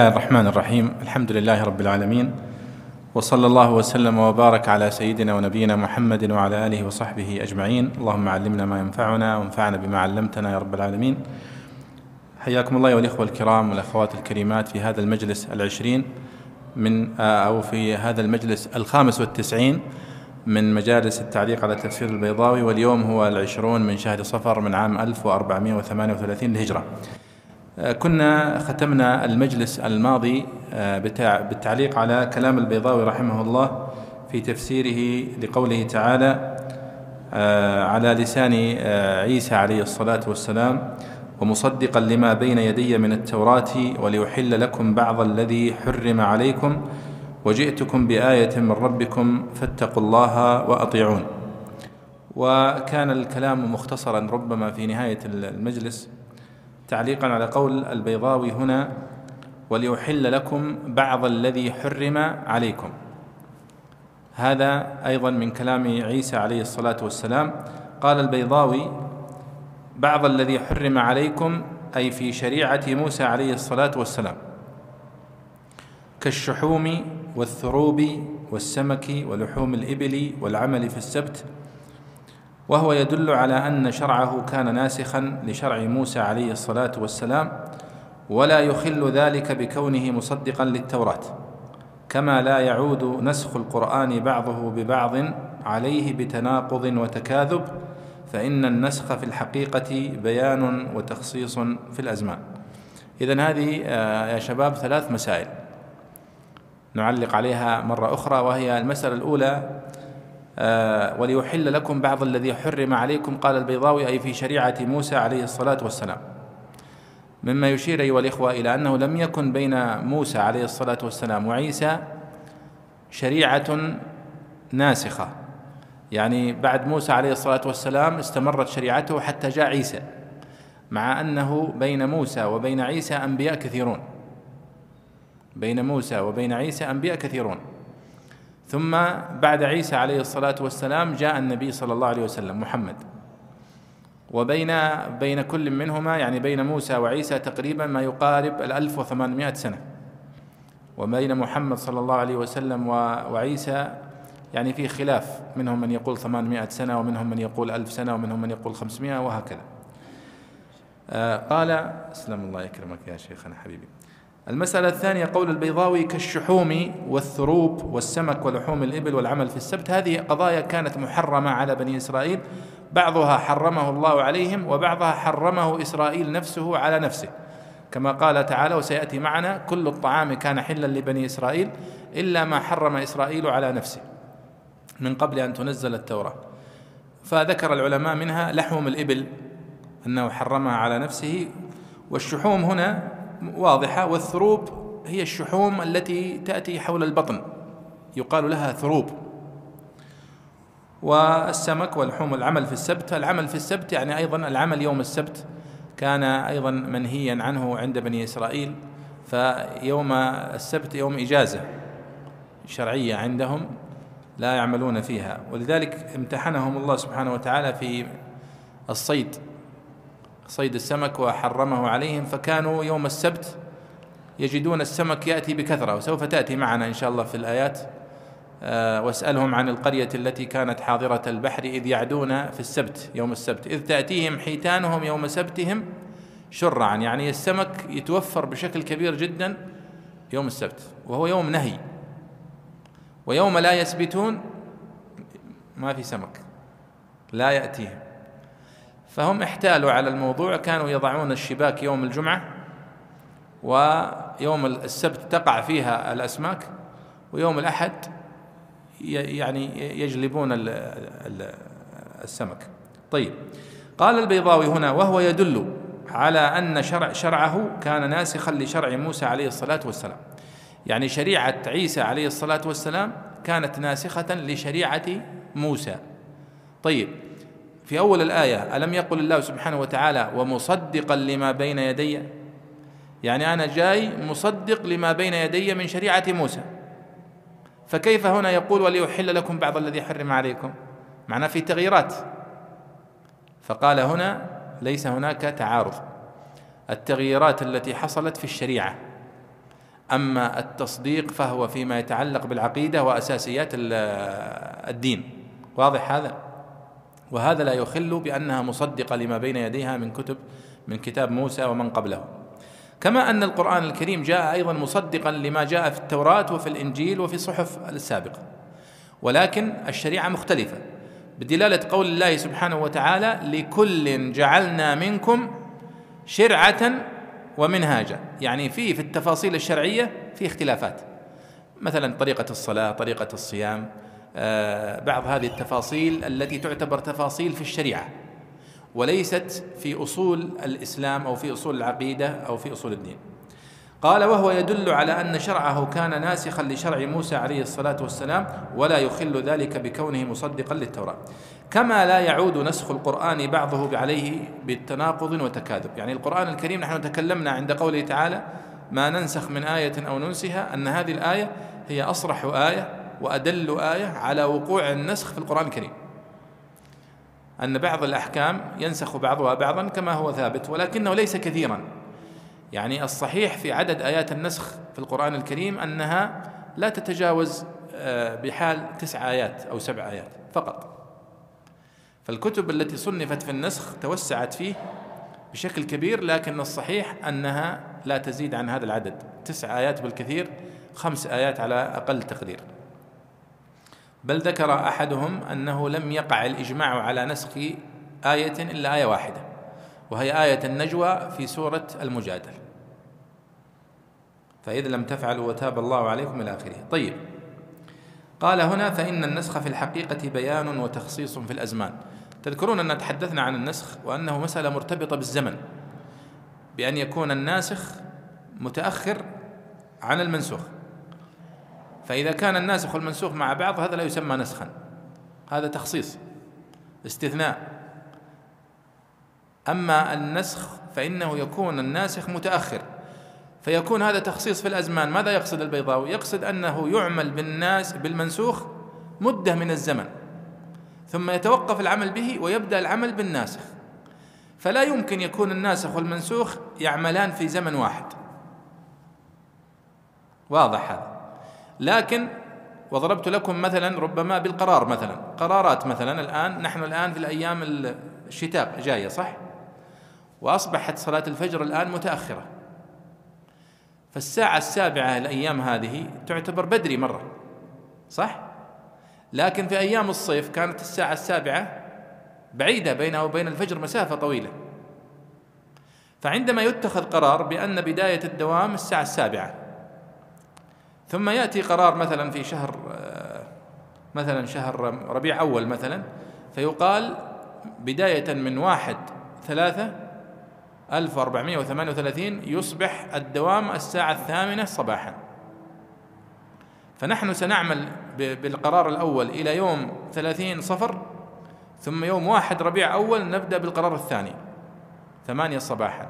الله الرحمن الرحيم الحمد لله رب العالمين وصلى الله وسلم وبارك على سيدنا ونبينا محمد وعلى اله وصحبه اجمعين اللهم علمنا ما ينفعنا وانفعنا بما علمتنا يا رب العالمين حياكم الله والاخوه الكرام والاخوات الكريمات في هذا المجلس العشرين من أو في هذا المجلس الخامس والتسعين من مجالس التعليق على تفسير البيضاوي واليوم هو العشرون من شهر صفر من عام 1438 للهجرة كنا ختمنا المجلس الماضي آه، بالتعليق على كلام البيضاوي رحمه الله في تفسيره لقوله تعالى آه، على لسان آه، عيسى عليه الصلاة والسلام ومصدقا لما بين يدي من التوراة وليحل لكم بعض الذي حرم عليكم وجئتكم بآية من ربكم فاتقوا الله وأطيعون. وكان الكلام مختصرا ربما في نهاية المجلس تعليقا على قول البيضاوي هنا وليحل لكم بعض الذي حرم عليكم. هذا أيضا من كلام عيسى عليه الصلاة والسلام. قال البيضاوي بعض الذي حرم عليكم أي في شريعة موسى عليه الصلاة والسلام كالشحوم والثروب والسمك ولحوم الإبل والعمل في السبت وهو يدل على أن شرعه كان ناسخا لشرع موسى عليه الصلاة والسلام ولا يخل ذلك بكونه مصدقا للتوراة كما لا يعود نسخ القرآن بعضه ببعض عليه بتناقض وتكاذب فإن النسخ في الحقيقة بيان وتخصيص في الأزمان. إذن هذه آه، يا شباب ثلاث مسائل نعلق عليها مرة أخرى وهي المسألة الأولى آه، وليحل لكم بعض الذي حرم عليكم قال البيضاوي أي في شريعة موسى عليه الصلاة والسلام. مما يشير أيها الإخوة إلى أنه لم يكن بين موسى عليه الصلاة والسلام وعيسى شريعة ناسخة. يعني بعد موسى عليه الصلاة والسلام استمرت شريعته حتى جاء عيسى مع أنه بين موسى وبين عيسى أنبياء كثيرون. بين موسى وبين عيسى أنبياء كثيرون. ثم بعد عيسى عليه الصلاة والسلام جاء النبي صلى الله عليه وسلم محمد. وبين بين كل منهما يعني بين موسى وعيسى تقريبا ما يقارب الألف وثمانمائة سنة. وبين محمد صلى الله عليه وسلم وعيسى يعني في خلاف منهم من يقول ثمانمائة سنة ومنهم من يقول ألف سنة ومنهم من يقول خمسمائة وهكذا. آه، قال اسلم الله يكرمك يا شيخنا حبيبي. المسألة الثانية قول البيضاوي كالشحوم والثروب والسمك ولحوم الإبل والعمل في السبت. هذه قضايا كانت محرمة على بني إسرائيل. بعضها حرمه الله عليهم وبعضها حرمه إسرائيل نفسه على نفسه. كما قال تعالى وسيأتي معنا كل الطعام كان حلا لبني إسرائيل إلا ما حرم إسرائيل على نفسه. من قبل أن تنزل التوراة. فذكر العلماء منها لحوم الإبل أنه حرمها على نفسه. والشحوم هنا واضحة والثروب هي الشحوم التي تأتي حول البطن. يقال لها ثروب. والسمك والحوم العمل في السبت. العمل في السبت يعني أيضا العمل يوم السبت. كان أيضا منهيا عنه عند بني إسرائيل. فيوم السبت يوم إجازة شرعية عندهم لا يعملون فيها. ولذلك امتحنهم الله سبحانه وتعالى في الصيد. صيد السمك وحرمه عليهم فكانوا يوم السبت يجدون السمك يأتي بكثرة وسوف تأتي معنا إن شاء الله في الآيات. آه، واسألهم عن القرية التي كانت حاضرة البحر إذ يعدون في السبت يوم السبت. إذ تأتيهم حيتانهم يوم سبتهم شرعا يعني السمك يتوفر بشكل كبير جدا يوم السبت وهو يوم نهي. ويوم لا يسبتون ما في سمك لا يأتيهم. فهم احتالوا على الموضوع كانوا يضعون الشباك يوم الجمعة ويوم السبت تقع فيها الأسماك ويوم الأحد يعني يجلبون السمك. طيب قال البيضاوي هنا وهو يدل على أن شرع شرعه كان ناسخا لشرع موسى عليه الصلاة والسلام. يعني شريعة عيسى عليه الصلاة والسلام كانت ناسخة لشريعة موسى. طيب في أول الآية ألم يقل الله سبحانه وتعالى ومصدقا لما بين يدي؟ يعني أنا جاي مصدق لما بين يدي من شريعة موسى. فكيف هنا يقول وليحل لكم بعض الذي حرم عليكم؟ معناه في تغييرات. فقال هنا ليس هناك تعارض. التغييرات التي حصلت في الشريعة. أما التصديق فهو فيما يتعلق بالعقيدة وأساسيات الدين. واضح هذا؟ وهذا لا يخل بأنها مصدقة لما بين يديها من كتب من كتاب موسى ومن قبله. كما أن القرآن الكريم جاء أيضا مصدقا لما جاء في التوراة وفي الإنجيل وفي الصحف السابقة. ولكن الشريعة مختلفة بدلالة قول الله سبحانه وتعالى لكل جعلنا منكم شرعة ومنهاجا. يعني في في التفاصيل الشرعية في اختلافات. مثلا طريقة الصلاة طريقة الصيام بعض هذه التفاصيل التي تعتبر تفاصيل في الشريعة وليست في أصول الإسلام أو في أصول العقيدة أو في أصول الدين. قال وهو يدل على أن شرعه كان ناسخا لشرع موسى عليه الصلاة والسلام ولا يخل ذلك بكونه مصدقا للتوراة. كما لا يعود نسخ القرآن بعضه عليه بالتناقض وتكاذب. يعني القرآن الكريم نحن تكلمنا عند قوله تعالى ما ننسخ من آية أو ننسها أن هذه الآية هي أصرح آية وأدل آية على وقوع النسخ في القرآن الكريم. أن بعض الأحكام ينسخ بعضها بعضا كما هو ثابت ولكنه ليس كثيرا. يعني الصحيح في عدد آيات النسخ في القرآن الكريم أنها لا تتجاوز آه، بحال تسع آيات أو سبع آيات فقط. فالكتب التي صنفت في النسخ توسعت فيه بشكل كبير لكن الصحيح أنها لا تزيد عن هذا العدد. تسع آيات بالكثير خمس آيات على أقل تقدير. بل ذكر أحدهم أنه لم يقع الإجماع على نسخ آية إلا آية واحدة وهي آية النجوى في سورة المجادل. فإذا لم تفعلوا وتاب الله عليكم إلى آخره. طيب قال هنا فإن النسخ في الحقيقة بيان وتخصيص في الأزمان. تذكرون أن تحدثنا عن النسخ وأنه مسألة مرتبطة بالزمن بأن يكون الناسخ متأخر عن المنسوخ. فإذا كان الناسخ والمنسوخ مع بعض هذا لا يسمى نسخا. هذا تخصيص استثناء. أما النسخ فإنه يكون الناسخ متأخر. فيكون هذا تخصيص في الأزمان. ماذا يقصد البيضاوي؟ يقصد أنه يعمل بالناس بالمنسوخ مدة من الزمن. ثم يتوقف العمل به ويبدأ العمل بالناسخ. فلا يمكن يكون الناسخ والمنسوخ يعملان في زمن واحد. واضح هذا. لكن وضربت لكم مثلا ربما بالقرار مثلا. قرارات مثلا الآن نحن الآن في الأيام الشتاء جاية صح؟ وأصبحت صلاة الفجر الآن متأخرة. فالساعة السابعة الأيام هذه تعتبر بدري مرة صح؟ لكن في أيام الصيف كانت الساعة السابعة بعيدة بينها وبين الفجر مسافة طويلة. فعندما يتخذ قرار بأن بداية الدوام الساعة السابعة ثم يأتي قرار مثلا في شهر مثلا شهر ربيع أول مثلا فيقال بداية من واحد ثلاثة 1438 يصبح الدوام الساعة الثامنة صباحا فنحن سنعمل بالقرار الأول إلى يوم ثلاثين صفر ثم يوم واحد ربيع أول نبدأ بالقرار الثاني ثمانية صباحا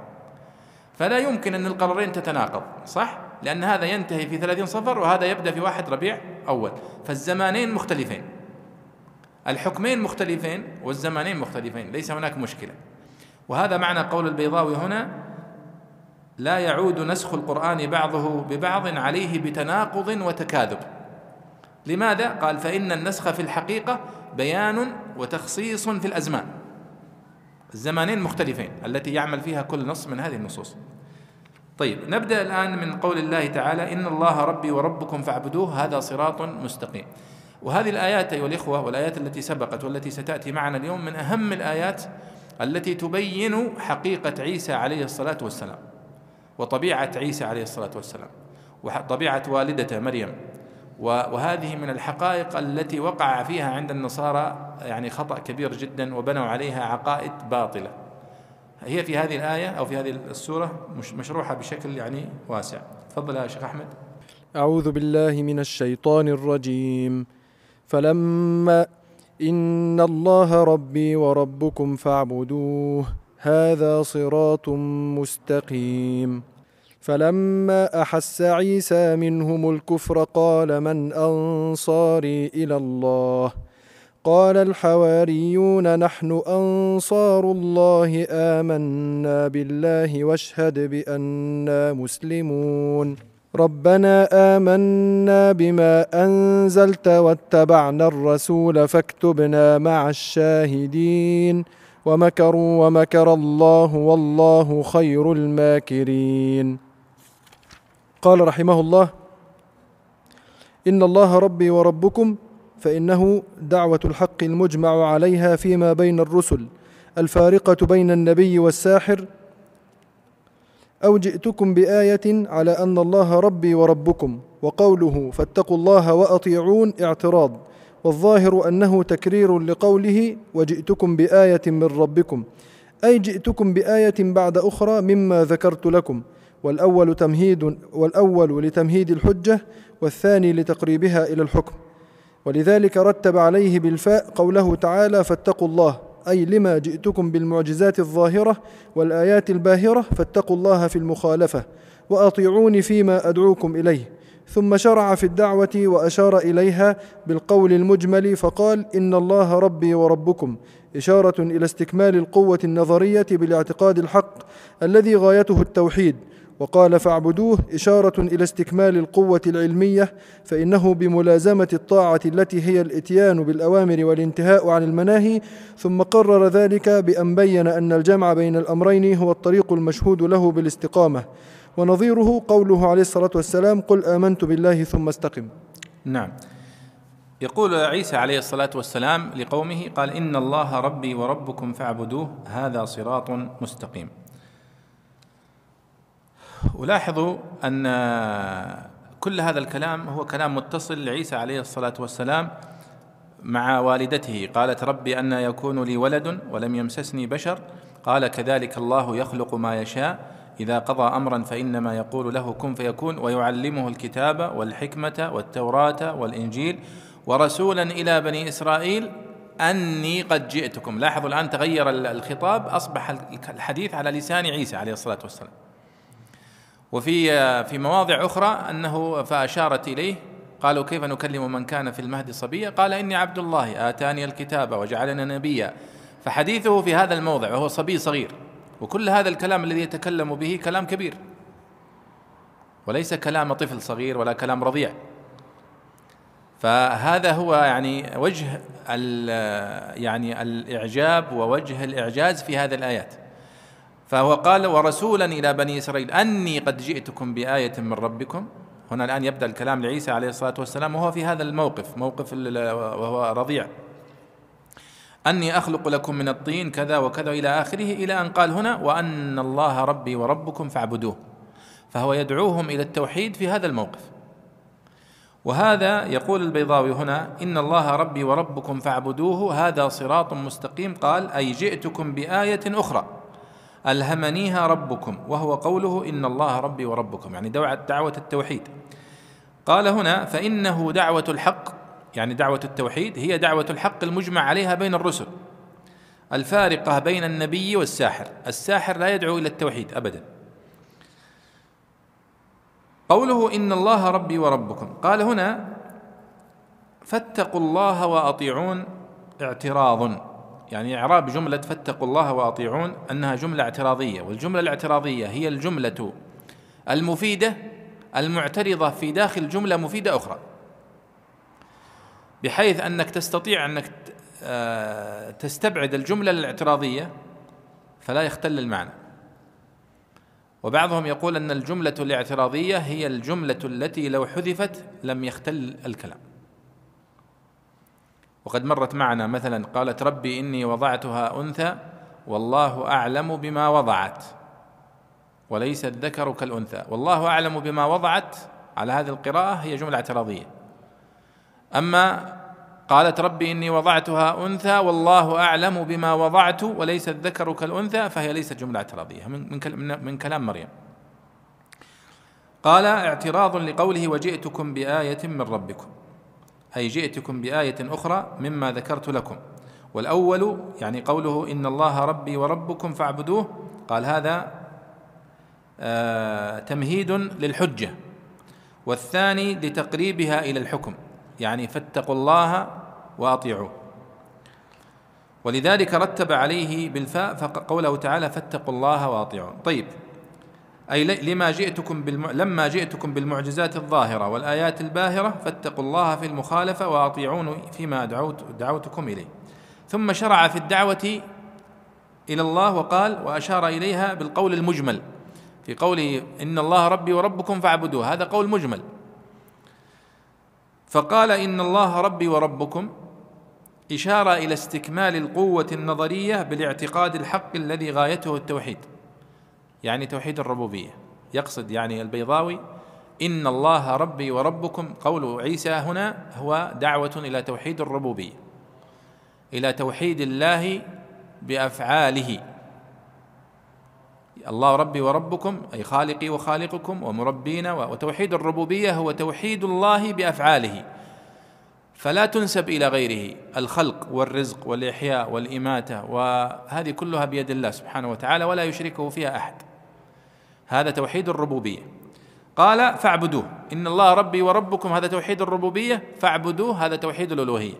فلا يمكن أن القرارين تتناقض صح؟ لأن هذا ينتهي في ثلاثين صفر وهذا يبدأ في واحد ربيع أول. فالزمانين مختلفين. الحكمين مختلفين والزمانين مختلفين. ليس هناك مشكلة. وهذا معنى قول البيضاوي هنا لا يعود نسخ القرآن بعضه ببعض عليه بتناقض وتكاذب. لماذا؟ قال فإن النسخ في الحقيقة بيان وتخصيص في الأزمان. الزمانين مختلفين. التي يعمل فيها كل نص من هذه النصوص. طيب نبدأ الآن من قول الله تعالى إن الله ربي وربكم فاعبدوه هذا صراط مستقيم. وهذه الآيات أيها الإخوة والآيات التي سبقت والتي ستأتي معنا اليوم من أهم الآيات التي تبين حقيقة عيسى عليه الصلاة والسلام وطبيعة عيسى عليه الصلاة والسلام وطبيعة والدته مريم. وهذه من الحقائق التي وقع فيها عند النصارى يعني خطأ كبير جدا وبنوا عليها عقائد باطلة. هي في هذه الآية أو في هذه السورة مشروحة بشكل يعني واسع. تفضل يا شيخ أحمد. أعوذ بالله من الشيطان الرجيم. فلما إن الله ربي وربكم فاعبدوه هذا صراط مستقيم. فلما أحس عيسى منهم الكفر قال من أنصاري إلى الله؟ قال الحواريون نحن أنصار الله آمنا بالله واشهد بأننا مسلمون. ربنا آمنا بما أنزلت واتبعنا الرسول فاكتبنا مع الشاهدين ومكروا ومكر الله والله خير الماكرين. قال رحمه الله إن الله ربي وربكم فإنه دعوة الحق المجمع عليها فيما بين الرسل الفارقة بين النبي والساحر. أو جئتكم بآية على أن الله ربي وربكم وقوله فاتقوا الله وأطيعون اعتراض والظاهر أنه تكرير لقوله وجئتكم بآية من ربكم. أي جئتكم بآية بعد أخرى مما ذكرت لكم والأول تمهيد والأول لتمهيد الحجة والثاني لتقريبها إلى الحكم. ولذلك رتب عليه بالفاء قوله تعالى فاتقوا الله أي لما جئتكم بالمعجزات الظاهرة والآيات الباهرة فاتقوا الله في المخالفة وأطيعوني فيما أدعوكم إليه. ثم شرع في الدعوة وأشار إليها بالقول المجمل فقال إن الله ربي وربكم. إشارة إلى استكمال القوة النظرية بالاعتقاد الحق الذي غايته التوحيد. وقال فاعبدوه إشارة إلى استكمال القوة العلمية فإنه بملازمة الطاعة التي هي الإتيان بالأوامر والانتهاء عن المناهي ثم قرر ذلك بأن بين أن الجمع بين الأمرين هو الطريق المشهود له بالاستقامة. ونظيره قوله عليه الصلاة والسلام قل آمنت بالله ثم استقم. نعم. يقول عيسى عليه الصلاة والسلام لقومه قال إن الله ربي وربكم فاعبدوه هذا صراط مستقيم. ولاحظوا أن كل هذا الكلام هو كلام متصل لعيسى عليه الصلاة والسلام مع والدته. قالت ربي أن يكون لي ولد ولم يمسسني بشر. قال كذلك الله يخلق ما يشاء. إذا قضى أمرا فإنما يقول له كن فيكون ويعلمه الكتاب والحكمة والتوراة والإنجيل. ورسولا إلى بني إسرائيل أني قد جئتكم. لاحظوا الآن تغير الخطاب. أصبح الحديث على لسان عيسى عليه الصلاة والسلام. وفي في مواضع أخرى أنه فأشارت إليه قالوا كيف نكلم من كان في المهد صبيا؟ قال إني عبد الله آتاني الكتاب وجعلنا نبيا. فحديثه في هذا الموضع وهو صبي صغير وكل هذا الكلام الذي يتكلم به كلام كبير. وليس كلام طفل صغير ولا كلام رضيع. فهذا هو يعني وجه يعني الإعجاب ووجه الإعجاز في هذه الآيات. فهو قال ورسولا إلى بني إسرائيل أني قد جئتكم بآية من ربكم. هنا الآن يبدأ الكلام لعيسى عليه الصلاة والسلام وهو في هذا الموقف موقف وهو رضيع. أني أخلق لكم من الطين كذا وكذا إلى آخره إلى أن قال هنا وأن الله ربي وربكم فاعبدوه. فهو يدعوهم إلى التوحيد في هذا الموقف. وهذا يقول البيضاوي هنا إن الله ربي وربكم فاعبدوه هذا صراط مستقيم. قال أي جئتكم بآية أخرى. ألهمنيها ربكم وهو قوله إن الله ربي وربكم يعني دعوة التوحيد. قال هنا فإنه دعوة الحق يعني دعوة التوحيد هي دعوة الحق المجمع عليها بين الرسل الفارقة بين النبي والساحر الساحر لا يدعو إلى التوحيد أبدا. قوله إن الله ربي وربكم قال هنا فاتقوا الله وأطيعون اعتراض. يعني إعراب جملة فاتقوا الله وأطيعون أنها جملة اعتراضية والجملة الاعتراضية هي الجملة المفيدة المعترضة في داخل جملة مفيدة أخرى. بحيث أنك تستطيع أنك آه، تستبعد الجملة الاعتراضية فلا يختل المعنى. وبعضهم يقول أن الجملة الاعتراضية هي الجملة التي لو حذفت لم يختل الكلام. وقد مرت معنا مثلا قالت ربي إني وضعتها أنثى والله أعلم بما وضعت وليس الذكر كالأنثى والله أعلم بما وضعت على هذه القراءة هي جملة اعتراضية. أما قالت ربي إني وضعتها أنثى والله أعلم بما وضعت وليس الذكر كالأنثى فهي ليست جملة اعتراضية. من, من, كلام مريم. قال اعتراض لقوله وجئتكم بآية من ربكم. أي جئتكم بآية أخرى مما ذكرت لكم. والأول يعني قوله إن الله ربي وربكم فاعبدوه قال هذا آه تمهيد للحجة. والثاني لتقريبها إلى الحكم يعني فاتقوا الله وأطيعوه. ولذلك رتب عليه بالفاء فقوله تعالى فاتقوا الله وأطيعون طيب أي لما جئتكم بالم... لما جئتكم بالمعجزات الظاهرة والآيات الباهرة فاتقوا الله في المخالفة وأطيعوني فيما دعوت دعوتكم إليه. ثم شرع في الدعوة إلى الله وقال وأشار إليها بالقول المجمل في قوله إن الله ربي وربكم فاعبدوه. هذا قول مجمل. فقال إن الله ربي وربكم إشارة إلى استكمال القوة النظرية بالاعتقاد الحق الذي غايته التوحيد. يعني توحيد الربوبية. يقصد يعني البيضاوي إن الله ربي وربكم قول عيسى هنا هو دعوة إلى توحيد الربوبية إلى توحيد الله بأفعاله. الله ربي وربكم أي خالقي وخالقكم ومربينا وتوحيد الربوبية هو توحيد الله بأفعاله. فلا تنسب إلى غيره الخلق والرزق والإحياء والإماتة وهذه كلها بيد الله سبحانه وتعالى ولا يشركه فيها أحد. هذا توحيد الربوبية. قال فاعبدوه. إن الله ربي وربكم هذا توحيد الربوبية. فاعبدوه هذا توحيد الألوهية.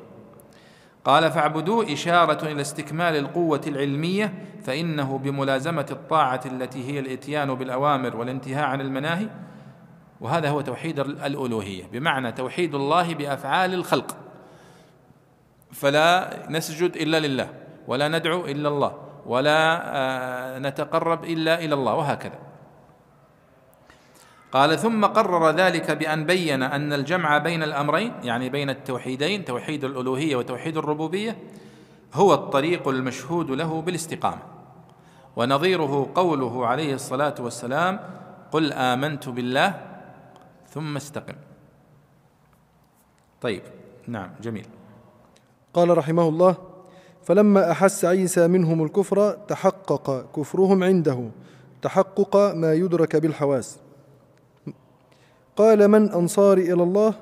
قال فاعبدوه إشارة إلى استكمال القوة العلمية فإنه بملازمة الطاعة التي هي الإتيان بالأوامر والانتهاء عن المناهي. وهذا هو توحيد الألوهية بمعنى توحيد الله بأفعال الخلق. فلا نسجد إلا لله ولا ندعو إلا الله ولا آه، نتقرب إلا إلى الله وهكذا. قال ثم قرر ذلك بأن بين أن الجمع بين الأمرين يعني بين التوحيدين توحيد الألوهية وتوحيد الربوبية هو الطريق المشهود له بالاستقامة. ونظيره قوله عليه الصلاة والسلام قل آمنت بالله ثم استقم. طيب نعم جميل. قال رحمه الله فلما أحس عيسى منهم الكفر تحقق كفرهم عنده تحقق ما يدرك بالحواس. قال من أنصاري إلى الله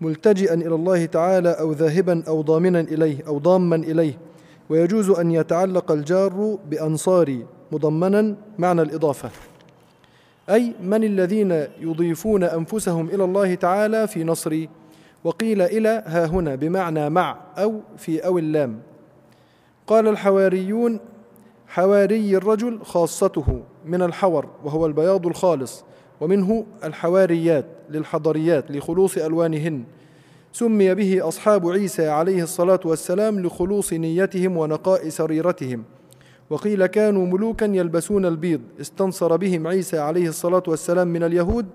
ملتجئا إلى الله تعالى أو ذاهبا أو ضامنا إليه أو ضاما إليه ويجوز أن يتعلق الجار بأنصاري مضمنا معنى الإضافة. أي من الذين يضيفون أنفسهم إلى الله تعالى في نصري وقيل إلى ها هنا بمعنى مع أو في أو اللام. قال الحواريون حواري الرجل خاصته من الحور وهو البياض الخالص ومنه الحواريات للحضريات لخلوص ألوانهن. سمي به أصحاب عيسى عليه الصلاة والسلام لخلوص نيتهم ونقاء سريرتهم. وقيل كانوا ملوكا يلبسون البيض. استنصر بهم عيسى عليه الصلاة والسلام من اليهود.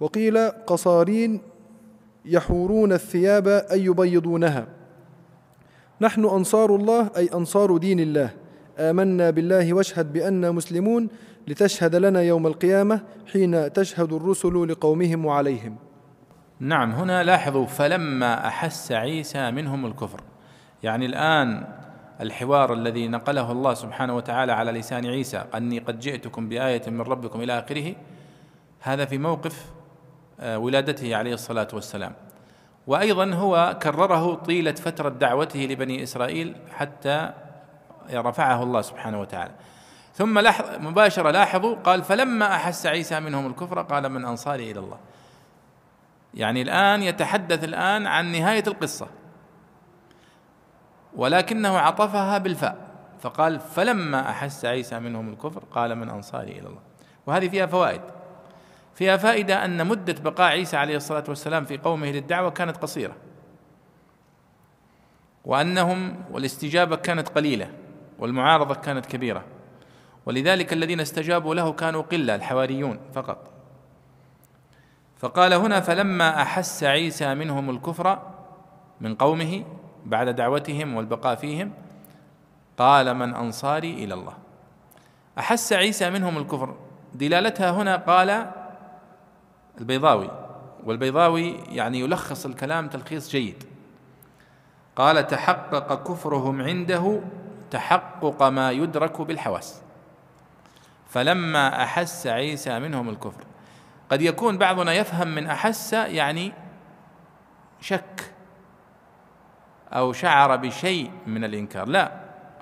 وقيل قصارين يحورون الثياب أي يبيضونها. نحن أنصار الله أي أنصار دين الله. آمنا بالله واشهد بأننا مسلمون. لتشهد لنا يوم القيامة حين تشهد الرسل لقومهم وعليهم نعم هنا لاحظوا فلما أحس عيسى منهم الكفر. يعني الآن الحوار الذي نقله الله سبحانه وتعالى على لسان عيسى أني قد جئتكم بآية من ربكم إلى آخره. هذا في موقف آه، ولادته عليه الصلاة والسلام. وأيضا هو كرره طيلة فترة دعوته لبني إسرائيل حتى رفعه الله سبحانه وتعالى. ثم لحظ مباشرة لاحظوا قال فلما أحس عيسى منهم الكفر قال من أنصاري إلى الله. يعني الآن يتحدث الآن عن نهاية القصة. ولكنه عطفها بالفاء فقال فلما أحس عيسى منهم الكفر قال من أنصاري إلى الله. وهذه فيها فوائد. فيها فائدة أن مدة بقاء عيسى عليه الصلاة والسلام في قومه للدعوة كانت قصيرة. وأنهم والاستجابة كانت قليلة والمعارضة كانت كبيرة. ولذلك الذين استجابوا له كانوا قلة الحواريون فقط. فقال هنا فلما أحس عيسى منهم الكفر من قومه بعد دعوتهم والبقاء فيهم قال من أنصاري إلى الله. أحس عيسى منهم الكفر. دلالتها هنا قال البيضاوي والبيضاوي يعني يلخص الكلام تلخيص جيد. قال تحقق كفرهم عنده تحقق ما يدرك بالحواس. فلما أحس عيسى منهم الكفر. قد يكون بعضنا يفهم من أحس يعني شك أو شعر بشيء من الإنكار. لا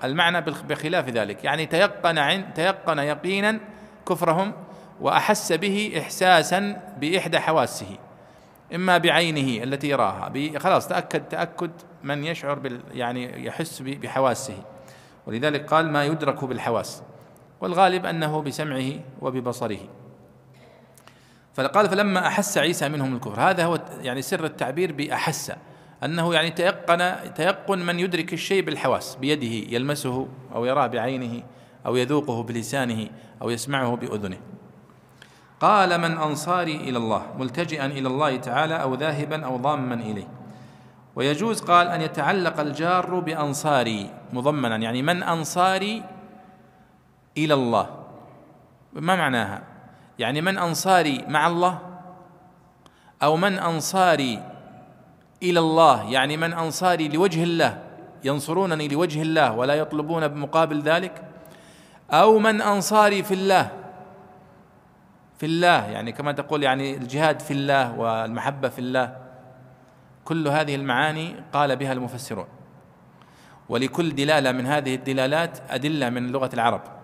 المعنى بخلاف ذلك. يعني تيقن عن تيقن يقينا كفرهم وأحس به احساسا بإحدى حواسه إما بعينه التي يراها. خلاص تأكد تأكد من يشعر بال يعني يحس بحواسه. ولذلك قال ما يدرك بالحواس. والغالب أنه بسمعه وببصره. فقال فلما أحس عيسى منهم الكفر هذا هو يعني سر التعبير بأحس أنه يعني تيقن تيقن من يدرك الشيء بالحواس بيده يلمسه أو يراه بعينه أو يذوقه بلسانه أو يسمعه بأذنه. قال من أنصاري إلى الله ملتجئا إلى الله تعالى أو ذاهبا أو ضاما إليه. ويجوز قال أن يتعلق الجار بأنصاري مضمنا يعني من أنصاري إلى الله. ما معناها؟ يعني من أنصاري مع الله أو من أنصاري إلى الله؟ يعني من أنصاري لوجه الله ينصرونني لوجه الله ولا يطلبون بمقابل ذلك؟ أو من أنصاري في الله في الله يعني كما تقول يعني الجهاد في الله والمحبة في الله. كل هذه المعاني قال بها المفسرون. ولكل دلالة من هذه الدلالات أدلة من لغة العرب.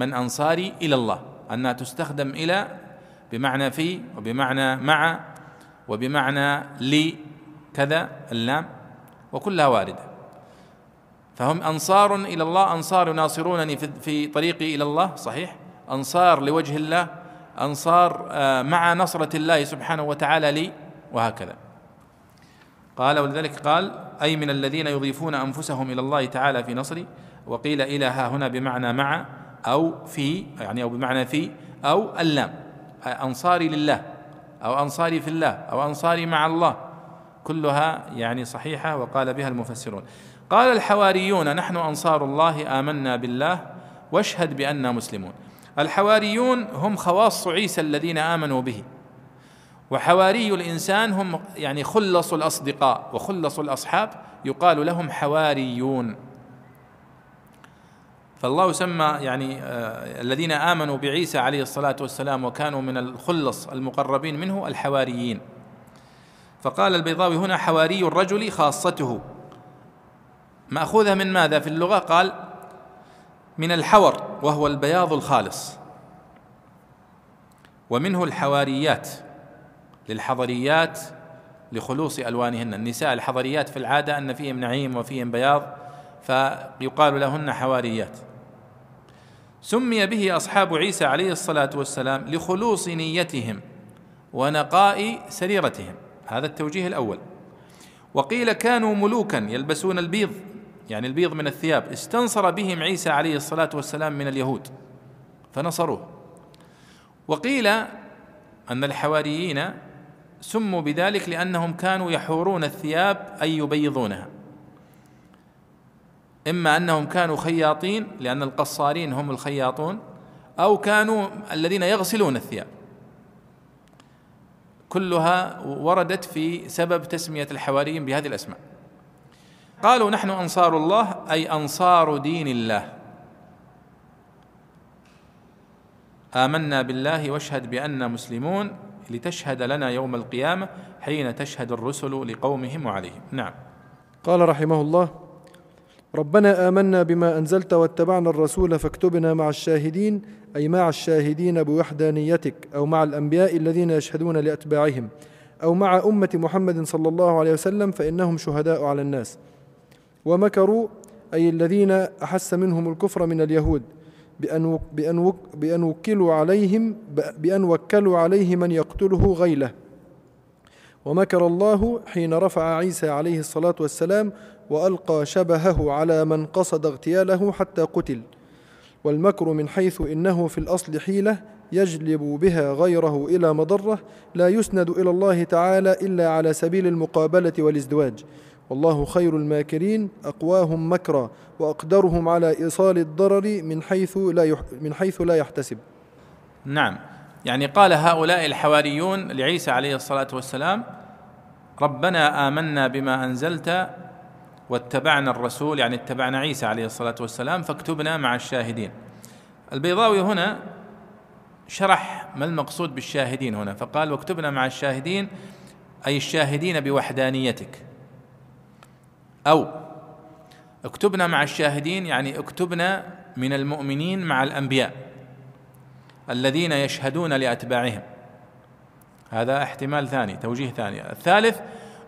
من أنصاري إلى الله أنها تستخدم إلى بمعنى في وبمعنى مع وبمعنى لي كذا اللام وكلها واردة. فهم أنصار إلى الله أنصار يناصرونني في طريقي إلى الله صحيح؟ أنصار لوجه الله أنصار آه، مع نصرة الله سبحانه وتعالى لي وهكذا. قال ولذلك قال أي من الذين يضيفون أنفسهم إلى الله تعالى في نصري؟ وقيل إلى ها هنا بمعنى مع أو في يعني أو بمعنى في أو اللام. أنصاري لله أو أنصاري في الله أو أنصاري مع الله. كلها يعني صحيحة وقال بها المفسرون. قال الحواريون نحن أنصار الله آمنا بالله واشهد بأننا مسلمون. الحواريون هم خواص عيسى الذين آمنوا به. وحواري الإنسان هم يعني خلص الأصدقاء وخلص الأصحاب يقال لهم حواريون. فالله سمى يعني آه الذين آمنوا بعيسى عليه الصلاة والسلام وكانوا من الخلص المقربين منه الحواريين. فقال البيضاوي هنا حواري الرجل خاصته. مأخوذة من ماذا في اللغة؟ قال من الحور وهو البياض الخالص. ومنه الحواريات للحضريات لخلوص ألوانهن. النساء الحضريات في العادة أن فيهم نعيم وفيهم بياض فيقال لهن حواريات. سمي به أصحاب عيسى عليه الصلاة والسلام لخلوص نيتهم ونقاء سريرتهم. هذا التوجيه الأول. وقيل كانوا ملوكا يلبسون البيض يعني البيض من الثياب. استنصر بهم عيسى عليه الصلاة والسلام من اليهود فنصروه. وقيل أن الحواريين سموا بذلك لأنهم كانوا يحورون الثياب أي يبيضونها. إما أنهم كانوا خياطين لأن القصارين هم الخياطون أو كانوا الذين يغسلون الثياب. كلها وردت في سبب تسمية الحواريين بهذه الأسماء. قالوا نحن أنصار الله أي أنصار دين الله. آمنا بالله واشهد بأننا مسلمون لتشهد لنا يوم القيامة حين تشهد الرسل لقومهم وعليهم. نعم. قال رحمه الله ربنا آمنا بما أنزلت واتبعنا الرسول فاكتبنا مع الشاهدين أي مع الشاهدين بوحدانيتك أو مع الأنبياء الذين يشهدون لأتباعهم أو مع أمة محمد صلى الله عليه وسلم فإنهم شهداء على الناس. ومكروا أي الذين أحس منهم الكفر من اليهود بأن بأن بأن وكلوا عليهم بأن وكلوا عليه من يقتله غيله. ومكر الله حين رفع عيسى عليه الصلاة والسلام وألقى شبهه على من قصد اغتياله حتى قتل. والمكر من حيث إنه في الأصل حيلة يجلب بها غيره إلى مضرة لا يسند إلى الله تعالى إلا على سبيل المقابلة والازدواج. والله خير الماكرين أقواهم مكرا وأقدرهم على إيصال الضرر من حيث لا يح من حيث لا يحتسب. نعم، يعني قال هؤلاء الحواريون لعيسى عليه الصلاة والسلام: ربنا آمنا بما أنزلت واتبعنا الرسول يعني اتبعنا عيسى عليه الصلاة والسلام فاكتبنا مع الشاهدين. البيضاوي هنا شرح ما المقصود بالشاهدين هنا فقال واكتبنا مع الشاهدين أي الشاهدين بوحدانيتك. أو اكتبنا مع الشاهدين يعني اكتبنا من المؤمنين مع الأنبياء الذين يشهدون لأتباعهم. هذا احتمال ثاني توجيه ثاني. الثالث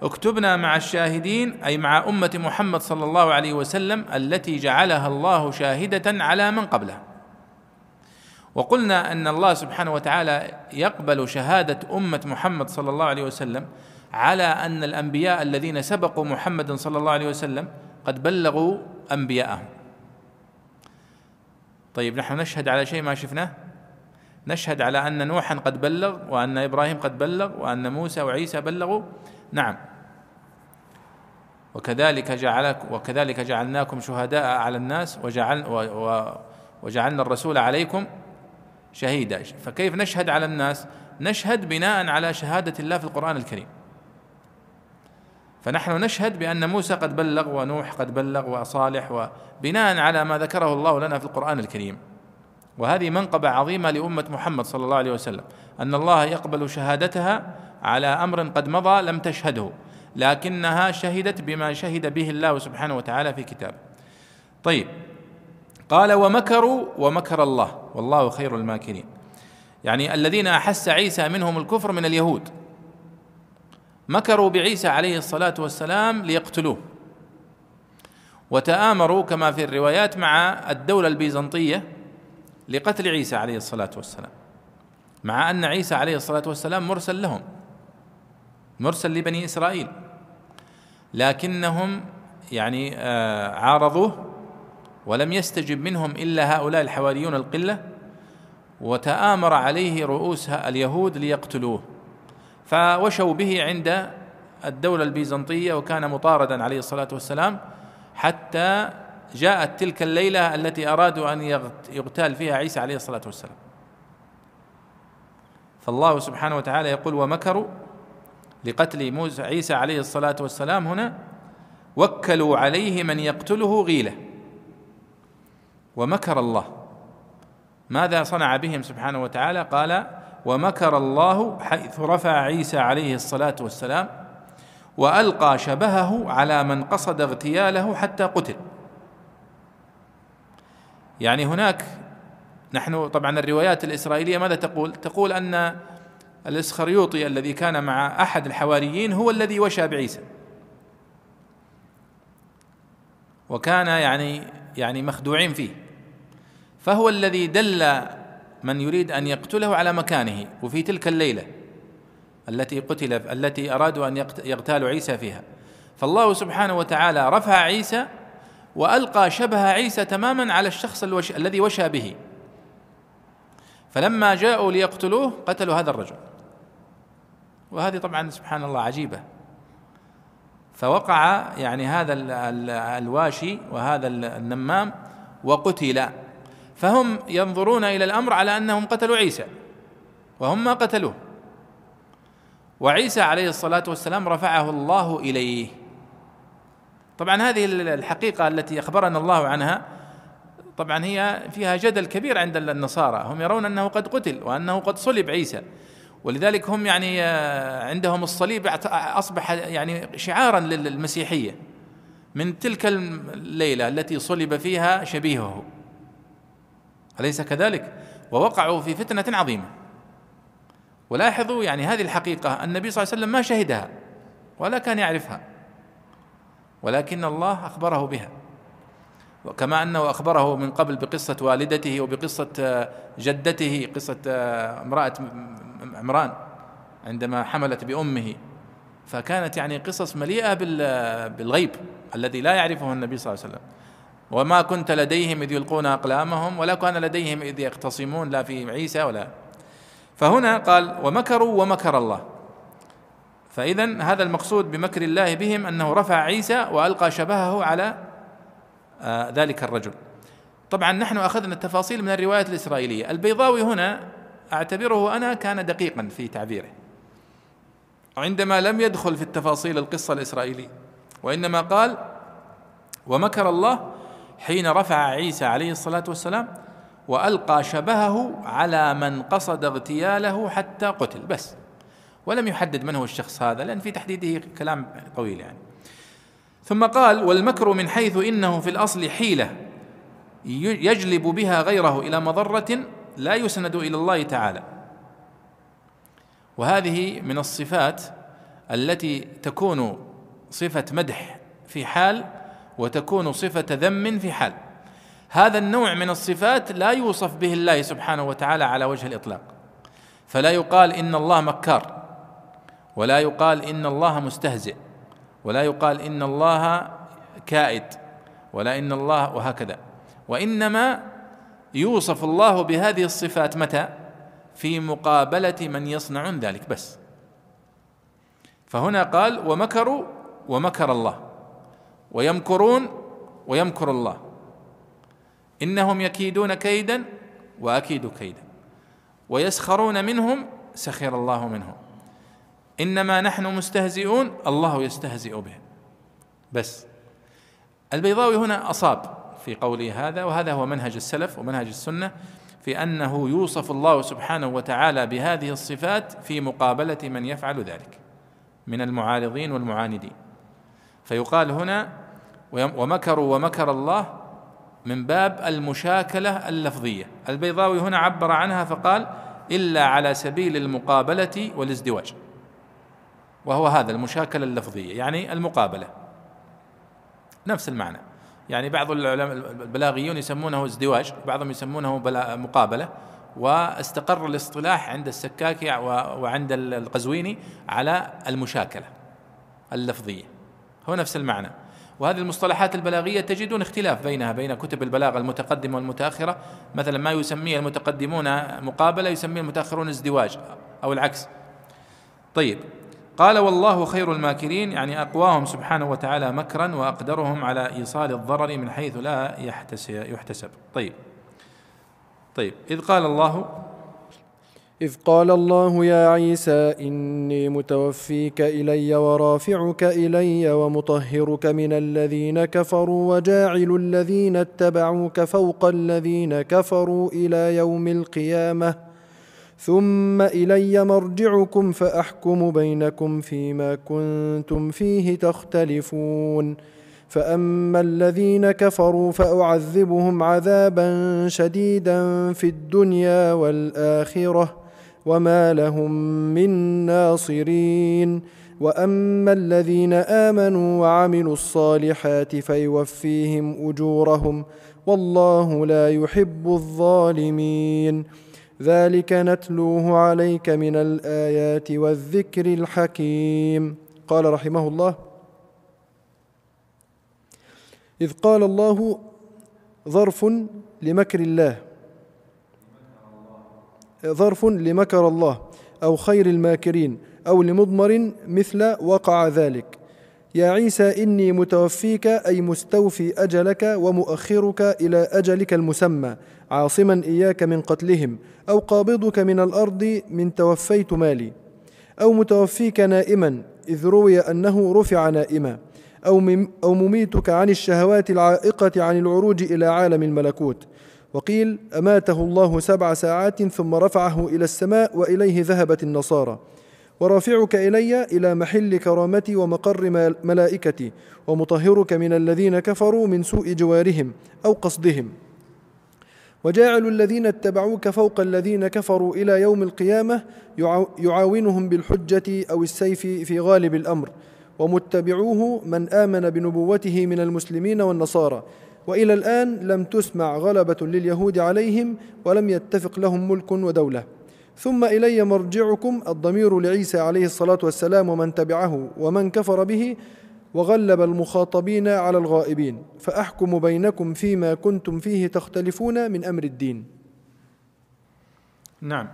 اكتبنا مع الشاهدين أي مع أمة محمد صلى الله عليه وسلم التي جعلها الله شاهدة على من قبلها. وقلنا أن الله سبحانه وتعالى يقبل شهادة أمة محمد صلى الله عليه وسلم على أن الأنبياء الذين سبقوا محمدا صلى الله عليه وسلم قد بلغوا أنبياءهم. طيب نحن نشهد على شيء ما شفناه؟ نشهد على أن نوحا قد بلغ وأن إبراهيم قد بلغ وأن موسى وعيسى بلغوا؟ نعم. وكذلك جعلك وكذلك جعلناكم شهداء على الناس وجعل وجعلنا الرسول عليكم شهيدا. فكيف نشهد على الناس؟ نشهد بناء على شهادة الله في القرآن الكريم. فنحن نشهد بأن موسى قد بلغ ونوح قد بلغ وصالح وبناء على ما ذكره الله لنا في القرآن الكريم. وهذه منقبة عظيمة لأمة محمد صلى الله عليه وسلم. أن الله يقبل شهادتها على أمر قد مضى لم تشهده. لكنها شهدت بما شهد به الله سبحانه وتعالى في كتابه. طيب. قال ومكروا ومكر الله. والله خير الماكرين. يعني الذين أحس عيسى منهم الكفر من اليهود. مكروا بعيسى عليه الصلاة والسلام ليقتلوه. وتآمروا كما في الروايات مع الدولة البيزنطية لقتل عيسى عليه الصلاة والسلام. مع أن عيسى عليه الصلاة والسلام مرسل لهم. مرسل لبني إسرائيل. لكنهم يعني آه، عارضوه ولم يستجب منهم إلا هؤلاء الحواريون القلة وتآمر عليه رؤوس اليهود ليقتلوه. فوشوا به عند الدولة البيزنطية وكان مطاردا عليه الصلاة والسلام حتى جاءت تلك الليلة التي أرادوا أن يغتال فيها عيسى عليه الصلاة والسلام. فالله سبحانه وتعالى يقول ومكروا لقتل موسى عيسى عليه الصلاة والسلام هنا وكلوا عليه من يقتله غيلة. ومكر الله. ماذا صنع بهم سبحانه وتعالى؟ قال ومكر الله حيث رفع عيسى عليه الصلاة والسلام وألقى شبهه على من قصد اغتياله حتى قتل. يعني هناك نحن طبعا الروايات الإسرائيلية ماذا تقول؟ تقول أن الإسخريوطي الذي كان مع أحد الحواريين هو الذي وشى بعيسى. وكان يعني يعني مخدوعين فيه. فهو الذي دل من يريد أن يقتله على مكانه وفي تلك الليلة التي قتل التي أرادوا أن يغتالوا عيسى فيها. فالله سبحانه وتعالى رفع عيسى وألقى شبه عيسى تماما على الشخص. الذي وشى به. فلما جاءوا ليقتلوه قتلوا هذا الرجل. وهذه طبعا سبحان الله عجيبة. فوقع يعني هذا الواشي وهذا النمام وقتل. فهم ينظرون إلى الأمر على أنهم قتلوا عيسى وهم ما قتلوه. وعيسى عليه الصلاة والسلام رفعه الله إليه. طبعا هذه الحقيقة التي أخبرنا الله عنها طبعا هي فيها جدل كبير عند النصارى. هم يرون أنه قد قتل وأنه قد صلب عيسى. ولذلك هم يعني آه، عندهم الصليب أصبح يعني شعارا للمسيحية من تلك الليلة التي صلب فيها شبيهه. أليس كذلك؟ ووقعوا في فتنة عظيمة. ولاحظوا يعني هذه الحقيقة النبي صلى الله عليه وسلم ما شهدها ولا كان يعرفها ولكن الله أخبره بها. وكما أنه أخبره من قبل بقصة والدته وبقصة جدته قصة امرأة عمران عندما حملت بأمه. فكانت يعني قصص مليئة بالغيب الذي لا يعرفه النبي صلى الله عليه وسلم. وما كنت لديهم إذ يلقون أقلامهم ولا كان لديهم إذ يختصمون لا في عيسى ولا. فهنا قال ومكروا ومكر الله. فإذا هذا المقصود بمكر الله بهم أنه رفع عيسى وألقى شبهه على آه، ذلك الرجل. طبعا نحن أخذنا التفاصيل من الرواية الإسرائيلية. البيضاوي هنا أعتبره أنا كان دقيقا في تعبيره. عندما لم يدخل في التفاصيل القصة الإسرائيلية وإنما قال ومكر الله حين رفع عيسى عليه الصلاة والسلام وألقى شبهه على من قصد اغتياله حتى قتل. بس. ولم يحدد من هو الشخص هذا لأن في تحديده كلام طويل يعني. ثم قال والمكر من حيث إنه في الأصل حيلة يجلب بها غيره إلى مضرة لا يسند إلى الله تعالى. وهذه من الصفات التي تكون صفة مدح في حال وتكون صفة ذم في حال. هذا النوع من الصفات لا يوصف به الله سبحانه وتعالى على وجه الإطلاق. فلا يقال إن الله مكار ولا يقال إن الله مستهزئ. ولا يقال إن الله كائد ولا إن الله وهكذا. وإنما يوصف الله بهذه الصفات متى؟ في مقابلة من يصنعون ذلك بس. فهنا قال ومكروا ومكر الله ويمكرون ويمكر الله. إنهم يكيدون كيدا وأكيد كيدا ويسخرون منهم سخر الله منهم. إنما نحن مستهزئون الله يستهزئ بهم بس. البيضاوي هنا أصاب في قوله هذا وهذا هو منهج السلف ومنهج السنة في أنه يوصف الله سبحانه وتعالى بهذه الصفات في مقابلة من يفعل ذلك من المعارضين والمعاندين. فيقال هنا ومكروا ومكر الله من باب المشاكلة اللفظية. البيضاوي هنا عبر عنها فقال إلا على سبيل المقابلة والازدواج. وهو هذا المشاكلة اللفظية يعني المقابلة. نفس المعنى. يعني بعض العلماء البلاغيون يسمونه ازدواج بعضهم يسمونه مقابلة واستقر الاصطلاح عند السكاكي وعند القزويني على المشاكلة اللفظية. هو نفس المعنى. وهذه المصطلحات البلاغية تجدون اختلاف بينها بين كتب البلاغة المتقدمة والمتأخرة. مثلا ما يسميه المتقدمون مقابلة يسميه المتأخرون ازدواج أو العكس. طيب. قال والله خير الماكرين يعني أقواهم سبحانه وتعالى مكرا وأقدرهم على إيصال الضرر من حيث لا يحتسب. طيب. طيب. إذ قال الله إذ قال الله يا عيسى إني متوفيك إلي ورافعك إلي ومطهرك من الذين كفروا وجاعل الذين اتبعوك فوق الذين كفروا إلى يوم القيامة. ثم إلي مرجعكم فأحكم بينكم فيما كنتم فيه تختلفون. فأما الذين كفروا فأعذبهم عذابا شديدا في الدنيا والآخرة وما لهم من ناصرين. وأما الذين آمنوا وعملوا الصالحات فيوفيهم أجورهم والله لا يحب الظالمين. ذلك نتلوه عليك من الآيات والذكر الحكيم. قال رحمه الله إذ قال الله ظرف لمكر الله. ظرف لمكر الله أو خير الماكرين أو لمضمر مثل وقع ذلك. يا عيسى إني متوفيك أي مستوفي أجلك ومؤخرك إلى أجلك المسمى. عاصما إياك من قتلهم أو قابضك من الأرض من توفيت مالي. أو متوفيك نائما إذ روي أنه رفع نائما. أو, أو مميتك عن الشهوات العائقة عن العروج إلى عالم الملكوت. وقيل أماته الله سبع ساعات ثم رفعه إلى السماء وإليه ذهبت النصارى. ورافعك إلي إلى محل كرامتي ومقر ملائكتي ومطهرك من الذين كفروا من سوء جوارهم أو قصدهم. وجاعل الذين اتبعوك فوق الذين كفروا إلى يوم القيامة يعاونهم بالحجة أو السيف في غالب الأمر ومتبعوه من آمن بنبوته من المسلمين والنصارى. وإلى الآن لم تسمع غلبة لليهود عليهم ولم يتفق لهم ملك ودولة. ثم إلي مرجعكم الضمير لعيسى عليه الصلاة والسلام ومن تبعه ومن كفر به وغلب المخاطبين على الغائبين فأحكم بينكم فيما كنتم فيه تختلفون من أمر الدين. نعم.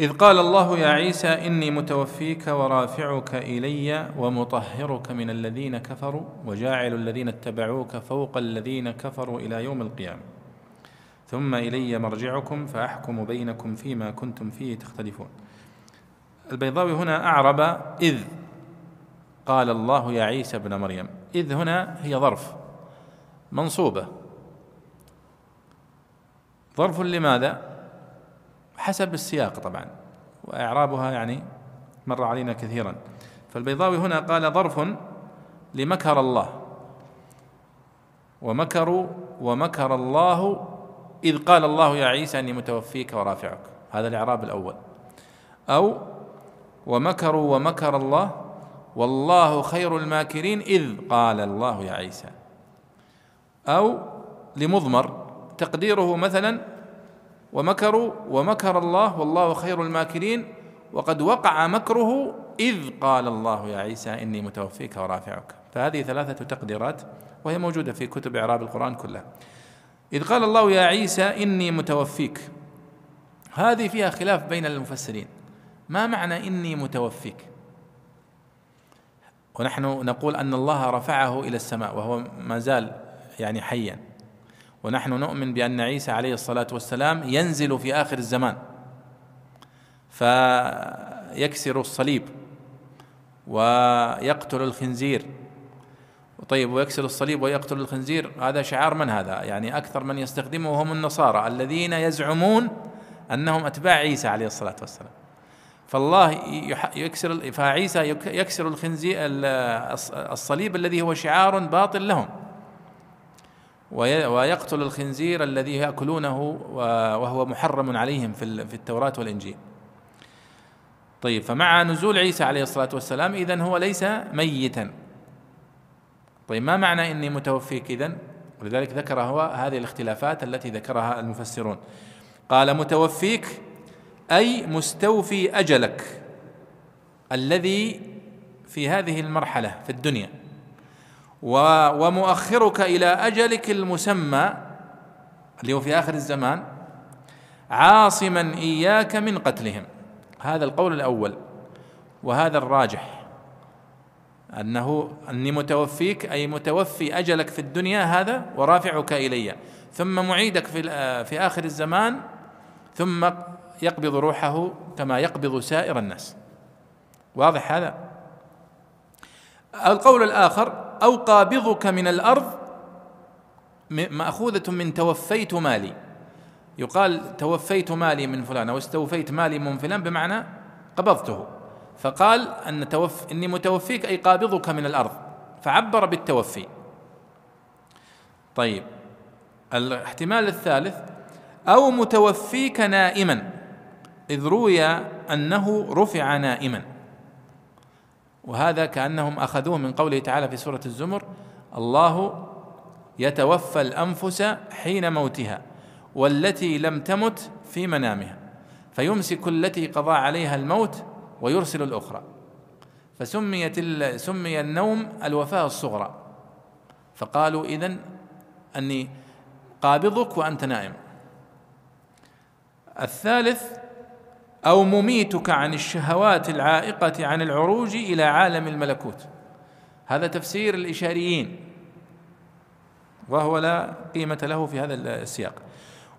إذ قال الله يا عيسى إني متوفيك ورافعك إلي ومطهرك من الذين كفروا وجاعل الذين اتبعوك فوق الذين كفروا إلى يوم القيامة. ثم إلي مرجعكم فأحكم بينكم فيما كنتم فيه تختلفون. البيضاوي هنا أعرب إذ قال الله يا عيسى ابن مريم. إذ هنا هي ظرف منصوبة. ظرف لماذا؟ حسب السياق طبعا وإعرابها يعني مر علينا كثيرا. فالبيضاوي هنا قال ظرف لمكر الله. ومكروا ومكر الله إذ قال الله يا عيسى أني متوفيك ورافعك. هذا الإعراب الأول. أو ومكروا ومكر الله والله خير الماكرين إذ قال الله يا عيسى. أو لمضمر تقديره مثلا ومكروا ومكر الله والله خير الماكرين وقد وقع مكره إذ قال الله يا عيسى إني متوفيك ورافعك. فهذه ثلاثة تقديرات وهي موجودة في كتب إعراب القرآن كلها. إذ قال الله يا عيسى إني متوفيك. هذه فيها خلاف بين المفسرين. ما معنى إني متوفيك؟ ونحن نقول أن الله رفعه إلى السماء وهو ما زال يعني حيا. ونحن نؤمن بأن عيسى عليه الصلاة والسلام ينزل في آخر الزمان. فيكسر الصليب ويقتل الخنزير. طيب ويكسر الصليب ويقتل الخنزير. هذا شعار من هذا؟ يعني أكثر من يستخدمه هم النصارى الذين يزعمون أنهم أتباع عيسى عليه الصلاة والسلام. فالله يكسر فعيسى يكسر الخنزير الصليب الذي هو شعار باطل لهم. ويقتل الخنزير الذي يأكلونه وهو محرم عليهم في التوراة والإنجيل. طيب فمع نزول عيسى عليه الصلاة والسلام اذا هو ليس ميتا. طيب ما معنى إني متوفيك اذا ولذلك ذكر هو هذه الاختلافات التي ذكرها المفسرون. قال متوفيك أي مستوفي أجلك الذي في هذه المرحلة في الدنيا ومؤخرك إلى أجلك المسمى اللي هو في آخر الزمان عاصما إياك من قتلهم. هذا القول الأول وهذا الراجح. أنه أني متوفيك أي متوفي أجلك في الدنيا هذا ورافعك إلي. ثم معيدك في في آخر الزمان ثم يقبض روحه كما يقبض سائر الناس. واضح هذا؟ القول الآخر أو قابضك من الأرض مأخوذة من توفيت مالي. يقال توفيت مالي من فلان أو استوفيت مالي من فلان بمعنى قبضته. فقال أن توف إني متوفيك أي قابضك من الأرض. فعبر بالتوفي. طيب. الاحتمال الثالث أو متوفيك نائما إذ روي أنه رفع نائما. وهذا كأنهم أخذوه من قوله تعالى في سورة الزمر الله يتوفى الأنفس حين موتها والتي لم تمت في منامها. فيمسك التي قضى عليها الموت ويرسل الأخرى. فسميت سمي النوم الوفاة الصغرى. فقالوا إذن أني قابضك وأنت نائم. الثالث أو مميتك عن الشهوات العائقة عن العروج إلى عالم الملكوت. هذا تفسير الإشاريين. وهو لا قيمة له في هذا السياق.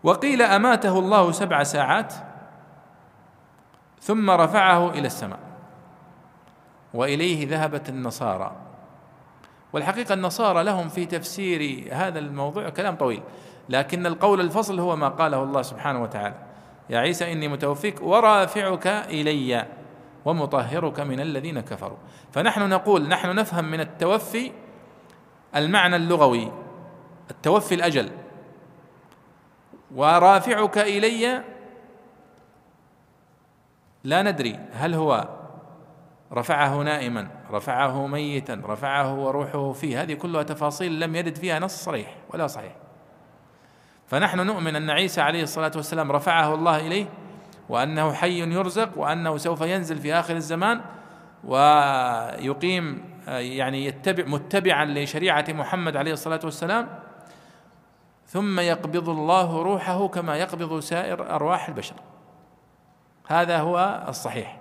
وقيل أماته الله سبع ساعات ثم رفعه إلى السماء. وإليه ذهبت النصارى. والحقيقة النصارى لهم في تفسير هذا الموضوع كلام طويل لكن القول الفصل هو ما قاله الله سبحانه وتعالى. يا عيسى إني متوفيك ورافعك إلي ومطهرك من الذين كفروا. فنحن نقول نحن نفهم من التوفي المعنى اللغوي التوفي الأجل. ورافعك إلي لا ندري هل هو رفعه نائما رفعه ميتا رفعه وروحه فيه. هذه كلها تفاصيل لم يرد فيها نص صريح ولا صحيح. فنحن نؤمن أن عيسى عليه الصلاة والسلام رفعه الله إليه وأنه حي يرزق وأنه سوف ينزل في آخر الزمان ويقيم يعني يتبع متبعا لشريعة محمد عليه الصلاة والسلام. ثم يقبض الله روحه كما يقبض سائر أرواح البشر. هذا هو الصحيح.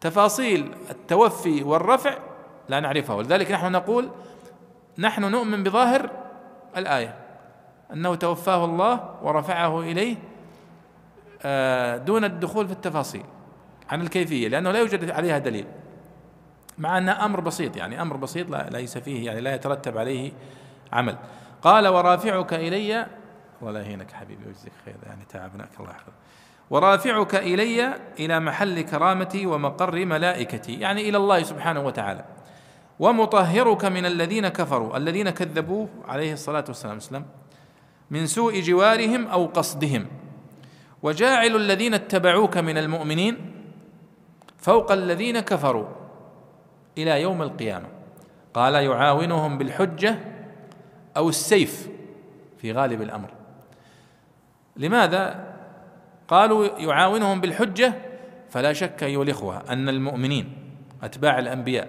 تفاصيل التوفي والرفع لا نعرفها ولذلك نحن نقول نحن نؤمن بظاهر الآية. أنه توفاه الله ورفعه إليه آه، دون الدخول في التفاصيل عن الكيفية لأنه لا يوجد عليها دليل. مع انه أمر بسيط يعني أمر بسيط لا ليس فيه يعني لا يترتب عليه عمل. قال ورافعك إلي. الله يهينك حبيبي ويجزيك خير يعني تعبناك الله يحفظك ورافعك إلي إلى محل كرامتي ومقر ملائكتي يعني إلى الله سبحانه وتعالى. ومطهرك من الذين كفروا الذين كذبوه عليه الصلاة والسلام أسلم من سوء جوارهم أو قصدهم. وجاعل الذين اتبعوك من المؤمنين فوق الذين كفروا إلى يوم القيامة. قال يعاونهم بالحجة أو السيف في غالب الأمر. لماذا؟ قالوا يعاونهم بالحجة فلا شك أيها الإخوة أن المؤمنين أتباع الأنبياء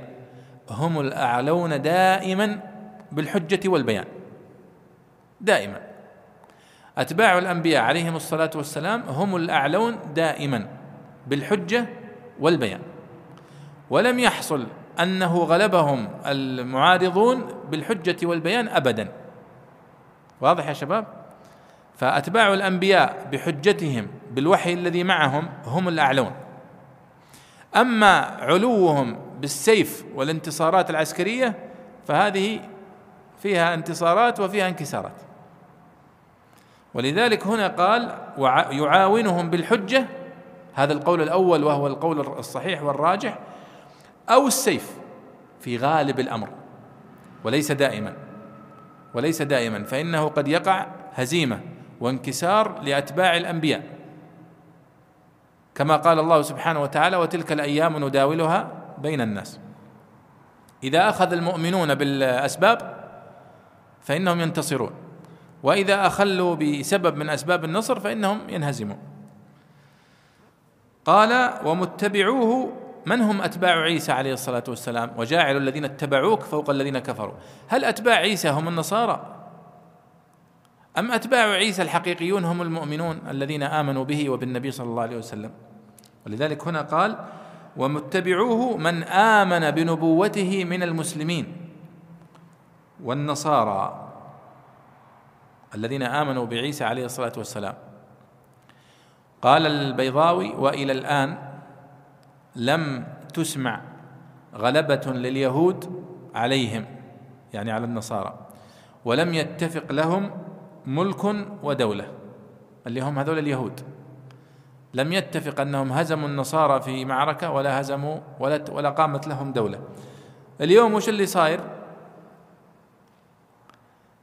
هم الأعلون دائما بالحجة والبيان. دائما. أتباع الأنبياء عليهم الصلاة والسلام هم الأعلون دائما بالحجة والبيان. ولم يحصل أنه غلبهم المعارضون بالحجة والبيان أبدا. واضح يا شباب؟ فأتباع الأنبياء بحجتهم بالوحي الذي معهم هم الأعلون. أما علوهم بالسيف والانتصارات العسكرية فهذه فيها انتصارات وفيها انكسارات. ولذلك هنا قال يعاونهم بالحجة هذا القول الأول وهو القول الصحيح والراجح أو السيف في غالب الأمر. وليس دائما. وليس دائما فإنه قد يقع هزيمة وانكسار لأتباع الأنبياء. كما قال الله سبحانه وتعالى وتلك الأيام نداولها بين الناس. إذا أخذ المؤمنون بالأسباب فإنهم ينتصرون. وإذا أخلوا بسبب من أسباب النصر فإنهم ينهزمون. قال ومتبعوه من هم أتباع عيسى عليه الصلاة والسلام؟ وجاعل الذين اتبعوك فوق الذين كفروا. هل أتباع عيسى هم النصارى؟ أم أتباع عيسى الحقيقيون هم المؤمنون الذين آمنوا به وبالنبي صلى الله عليه وسلم؟ ولذلك هنا قال ومتبعوه من آمن بنبوته من المسلمين والنصارى الذين آمنوا بعيسى عليه الصلاة والسلام. قال البيضاوي وإلى الآن لم تسمع غلبة لليهود عليهم يعني على النصارى ولم يتفق لهم ملك ودولة. اللي هم هذول اليهود. لم يتفق أنهم هزموا النصارى في معركة ولا هزموا ولا ولا قامت لهم دولة. اليوم وش اللي صاير؟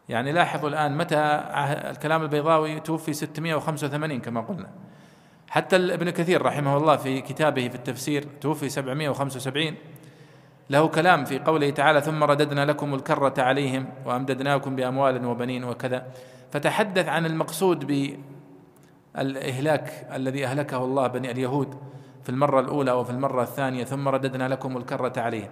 يعني لاحظوا الآن متى الكلام البيضاوي توفي 685 كما قلنا. حتى ابن كثير رحمه الله في كتابه في التفسير توفي 775 له كلام في قوله تعالى ثم رددنا لكم الكرة عليهم وأمددناكم بأموال وبنين وكذا. فتحدث عن المقصود بالإهلاك الذي أهلكه الله بني اليهود في المرة الأولى وفي المرة الثانية ثم رددنا لكم الكرة عليهم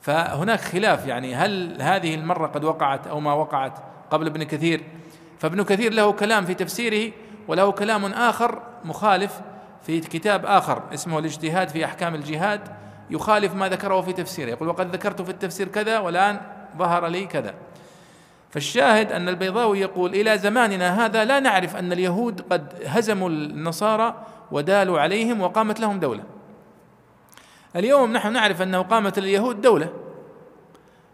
فهناك خلاف يعني هل هذه المرة قد وقعت أو ما وقعت قبل ابن كثير؟ فابن كثير له كلام في تفسيره وله كلام آخر مخالف في كتاب آخر اسمه الاجتهاد في أحكام الجهاد يخالف ما ذكره في تفسيره. يقول وقد ذكرت في التفسير كذا والآن ظهر لي كذا. فالشاهد أن البيضاوي يقول إلى زماننا هذا لا نعرف أن اليهود قد هزموا النصارى ودالوا عليهم وقامت لهم دولة. اليوم نحن نعرف أنه قامت اليهود دولة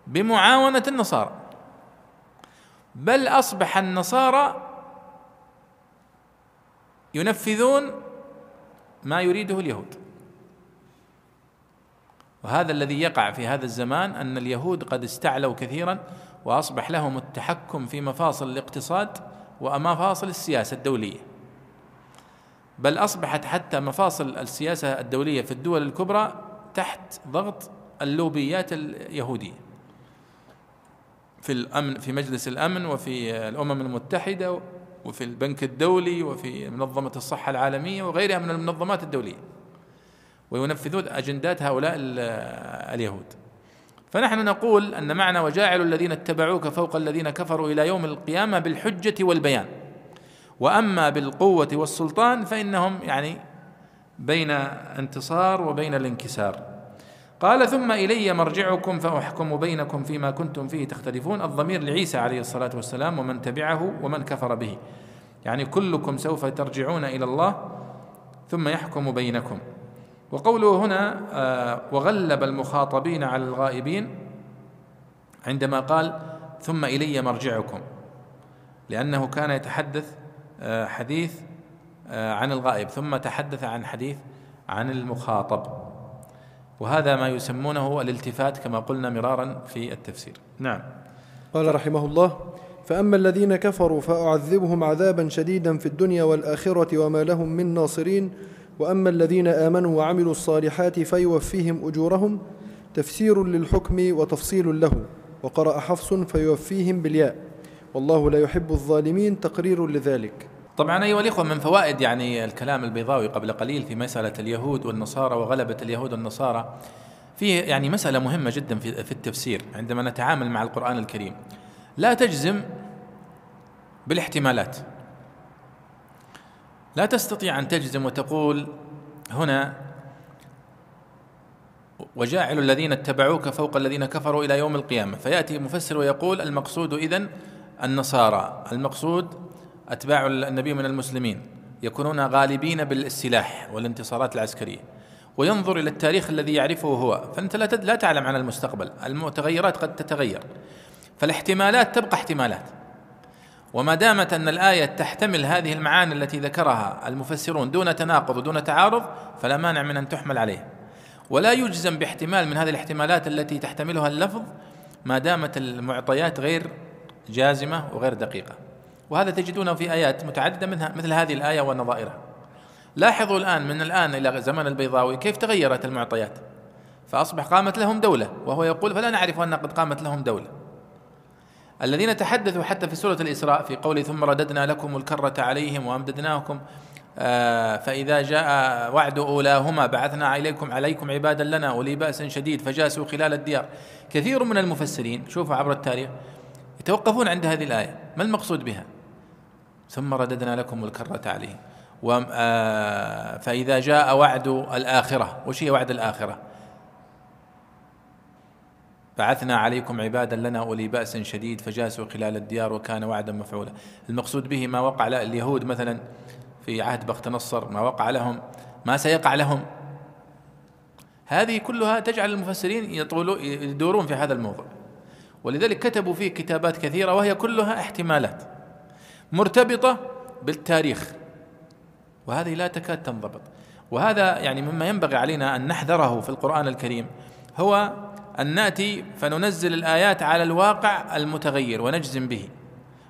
بمعاونة النصارى. بل أصبح النصارى ينفذون ما يريده اليهود. وهذا الذي يقع في هذا الزمان أن اليهود قد استعلوا كثيرا وأصبح لهم التحكم في مفاصل الاقتصاد ومفاصل السياسة الدولية. بل أصبحت حتى مفاصل السياسة الدولية في الدول الكبرى تحت ضغط اللوبيات اليهودية. في الأمن في مجلس الأمن وفي الأمم المتحدة وفي البنك الدولي وفي منظمة الصحة العالمية وغيرها من المنظمات الدولية. وينفذون أجندات هؤلاء اليهود. فنحن نقول أن معنى وجاعل الذين اتبعوك فوق الذين كفروا إلى يوم القيامة بالحجة والبيان. وأما بالقوة والسلطان فإنهم يعني بين انتصار وبين الانكسار. قال ثم إلي مرجعكم فأحكم بينكم فيما كنتم فيه تختلفون. الضمير لعيسى عليه الصلاة والسلام ومن تبعه ومن كفر به. يعني كلكم سوف ترجعون إلى الله ثم يحكم بينكم. وقوله هنا آه وغلب المخاطبين على الغائبين عندما قال ثم إلي مرجعكم. لأنه كان يتحدث آه حديث آه عن الغائب ثم تحدث عن حديث عن المخاطب. وهذا ما يسمونه الالتفات كما قلنا مرارا في التفسير. نعم. قال رحمه الله فأما الذين كفروا فأعذبهم عذابا شديدا في الدنيا والآخرة وما لهم من ناصرين وأما الذين آمنوا وعملوا الصالحات فيوفيهم أجورهم تفسير للحكم وتفصيل له. وقرأ حفص فيوفيهم بالياء. والله لا يحب الظالمين تقرير لذلك. طبعا أيها الإخوة من فوائد يعني الكلام البيضاوي قبل قليل في مسألة اليهود والنصارى وغلبة اليهود والنصارى فيه يعني مسألة مهمة جدا في في التفسير عندما نتعامل مع القرآن الكريم. لا تجزم بالاحتمالات. لا تستطيع أن تجزم وتقول هنا وجاعل الذين اتبعوك فوق الذين كفروا إلى يوم القيامة. فيأتي مفسر ويقول المقصود إذن النصارى المقصود أتباع النبي من المسلمين يكونون غالبين بالسلاح والانتصارات العسكرية. وينظر إلى التاريخ الذي يعرفه هو فأنت لا تعلم عن المستقبل المتغيرات قد تتغير. فالاحتمالات تبقى احتمالات. وما دامت أن الآية تحتمل هذه المعاني التي ذكرها المفسرون دون تناقض ودون تعارض فلا مانع من أن تحمل عليه. ولا يجزم باحتمال من هذه الاحتمالات التي تحتملها اللفظ ما دامت المعطيات غير جازمة وغير دقيقة. وهذا تجدونه في آيات متعددة منها مثل هذه الآية ونظائرها. لاحظوا الآن من الآن إلى زمن البيضاوي كيف تغيرت المعطيات. فأصبح قامت لهم دولة وهو يقول فلا نعرف أن قد قامت لهم دولة. الذين تحدثوا حتى في سورة الإسراء في قوله ثم رددنا لكم الكرة عليهم وأمددناكم آه، فإذا جاء وعد أولاهما بعثنا إليكم عليكم عبادا لنا أولي بأس شديد فجاسوا خلال الديار. كثير من المفسرين شوفوا عبر التاريخ يتوقفون عند هذه الآية. ما المقصود بها؟ ثم رددنا لكم الكرة عليهم. آه، فإذا جاء وعد الآخرة وش هي وعد الآخرة؟ بعثنا عليكم عبادا لنا أولي بأس شديد فجاسوا خلال الديار وكان وعدا مفعولا. المقصود به ما وقع اليهود مثلا في عهد بخت نصر ما وقع لهم ما سيقع لهم. هذه كلها تجعل المفسرين يطولوا يدورون في هذا الموضوع. ولذلك كتبوا فيه كتابات كثيرة وهي كلها احتمالات مرتبطة بالتاريخ. وهذه لا تكاد تنضبط. وهذا يعني مما ينبغي علينا أن نحذره في القرآن الكريم. هو أن نأتي فننزل الآيات على الواقع المتغير ونجزم به.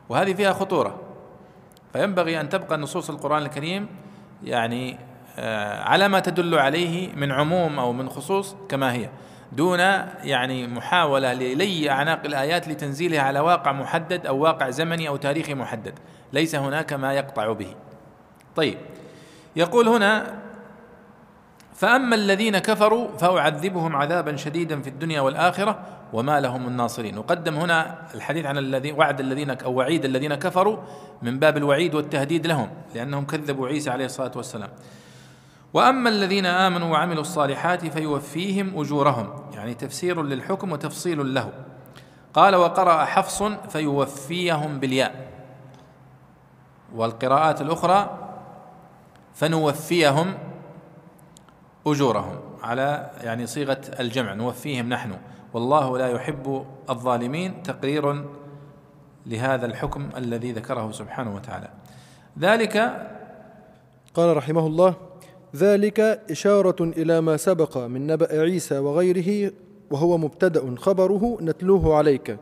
وهذه فيها خطورة. فينبغي أن تبقى نصوص القرآن الكريم يعني آه، على ما تدل عليه من عموم أو من خصوص كما هي. دون يعني محاولة للي أعناق الآيات لتنزيلها على واقع محدد أو واقع زمني أو تاريخي محدد. ليس هناك ما يقطع به. طيب يقول هنا فأما الذين كفروا فأعذبهم عذابا شديدا في الدنيا والآخرة وما لهم من ناصرين. وقدم هنا الحديث عن الذي وعد الذين أو وعيد الذين كفروا من باب الوعيد والتهديد لهم لأنهم كذبوا عيسى عليه الصلاة والسلام. وأما الذين آمنوا وعملوا الصالحات فيوفيهم أجورهم يعني تفسير للحكم وتفصيل له. قال وقرأ حفص فيوفيهم بالياء. والقراءات الأخرى فنوفيهم أجورهم على يعني صيغة الجمع نوفيهم نحن. والله لا يحب الظالمين تقرير لهذا الحكم الذي ذكره سبحانه وتعالى. ذلك قال رحمه الله ذلك إشارة إلى ما سبق من نبأ عيسى وغيره وهو مبتدأ خبره نتلوه عليك.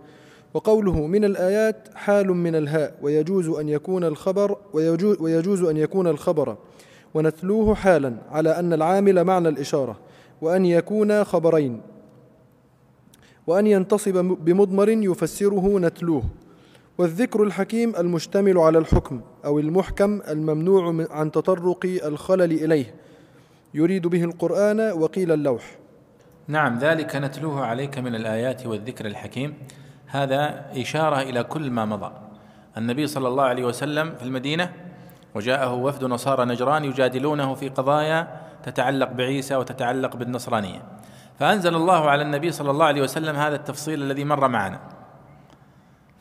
وقوله من الآيات حال من الهاء ويجوز أن يكون الخبر ويجوز, ويجوز أن يكون الخبر. ونتلوه حالا على أن العامل معنى الإشارة وأن يكون خبرين وأن ينتصب بمضمر يفسره نتلوه. والذكر الحكيم المشتمل على الحكم أو المحكم الممنوع عن تطرق الخلل إليه. يريد به القرآن وقيل اللوح. نعم ذلك نتلوه عليك من الآيات والذكر الحكيم. هذا إشارة إلى كل ما مضى. النبي صلى الله عليه وسلم في المدينة وجاءه وفد نصارى نجران يجادلونه في قضايا تتعلق بعيسى وتتعلق بالنصرانية. فأنزل الله على النبي صلى الله عليه وسلم هذا التفصيل الذي مر معنا.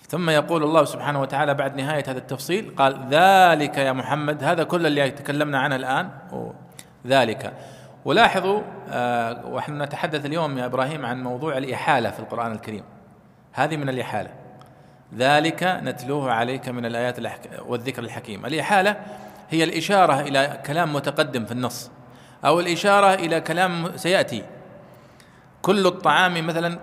ثم يقول الله سبحانه وتعالى بعد نهاية هذا التفصيل قال ذلك يا محمد. هذا كل اللي تكلمنا عنه الآن. ذلك. ولاحظوا آه ونحن نتحدث اليوم يا إبراهيم عن موضوع الإحالة في القرآن الكريم. هذه من الإحالة. ذلك نتلوه عليك من الآيات والذكر الحكيم. الإحالة هي الإشارة إلى كلام متقدم في النص أو الإشارة إلى كلام سيأتي. كل الطعام مثلا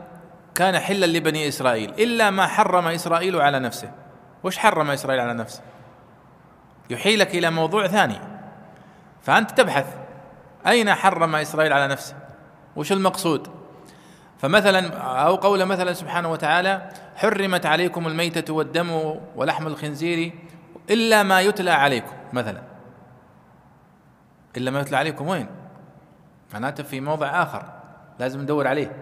كان حلا لبني إسرائيل إلا ما حرم إسرائيل على نفسه. وش حرم إسرائيل على نفسه؟ يحيلك إلى موضوع ثاني. فأنت تبحث أين حرم إسرائيل على نفسه؟ وش المقصود؟ فمثلا أو قول مثلا سبحانه وتعالى حرمت عليكم الميتة والدم ولحم الخنزير إلا ما يتلى عليكم مثلا. إلا ما يتلى عليكم وين؟ معناته في موضع آخر لازم ندور عليه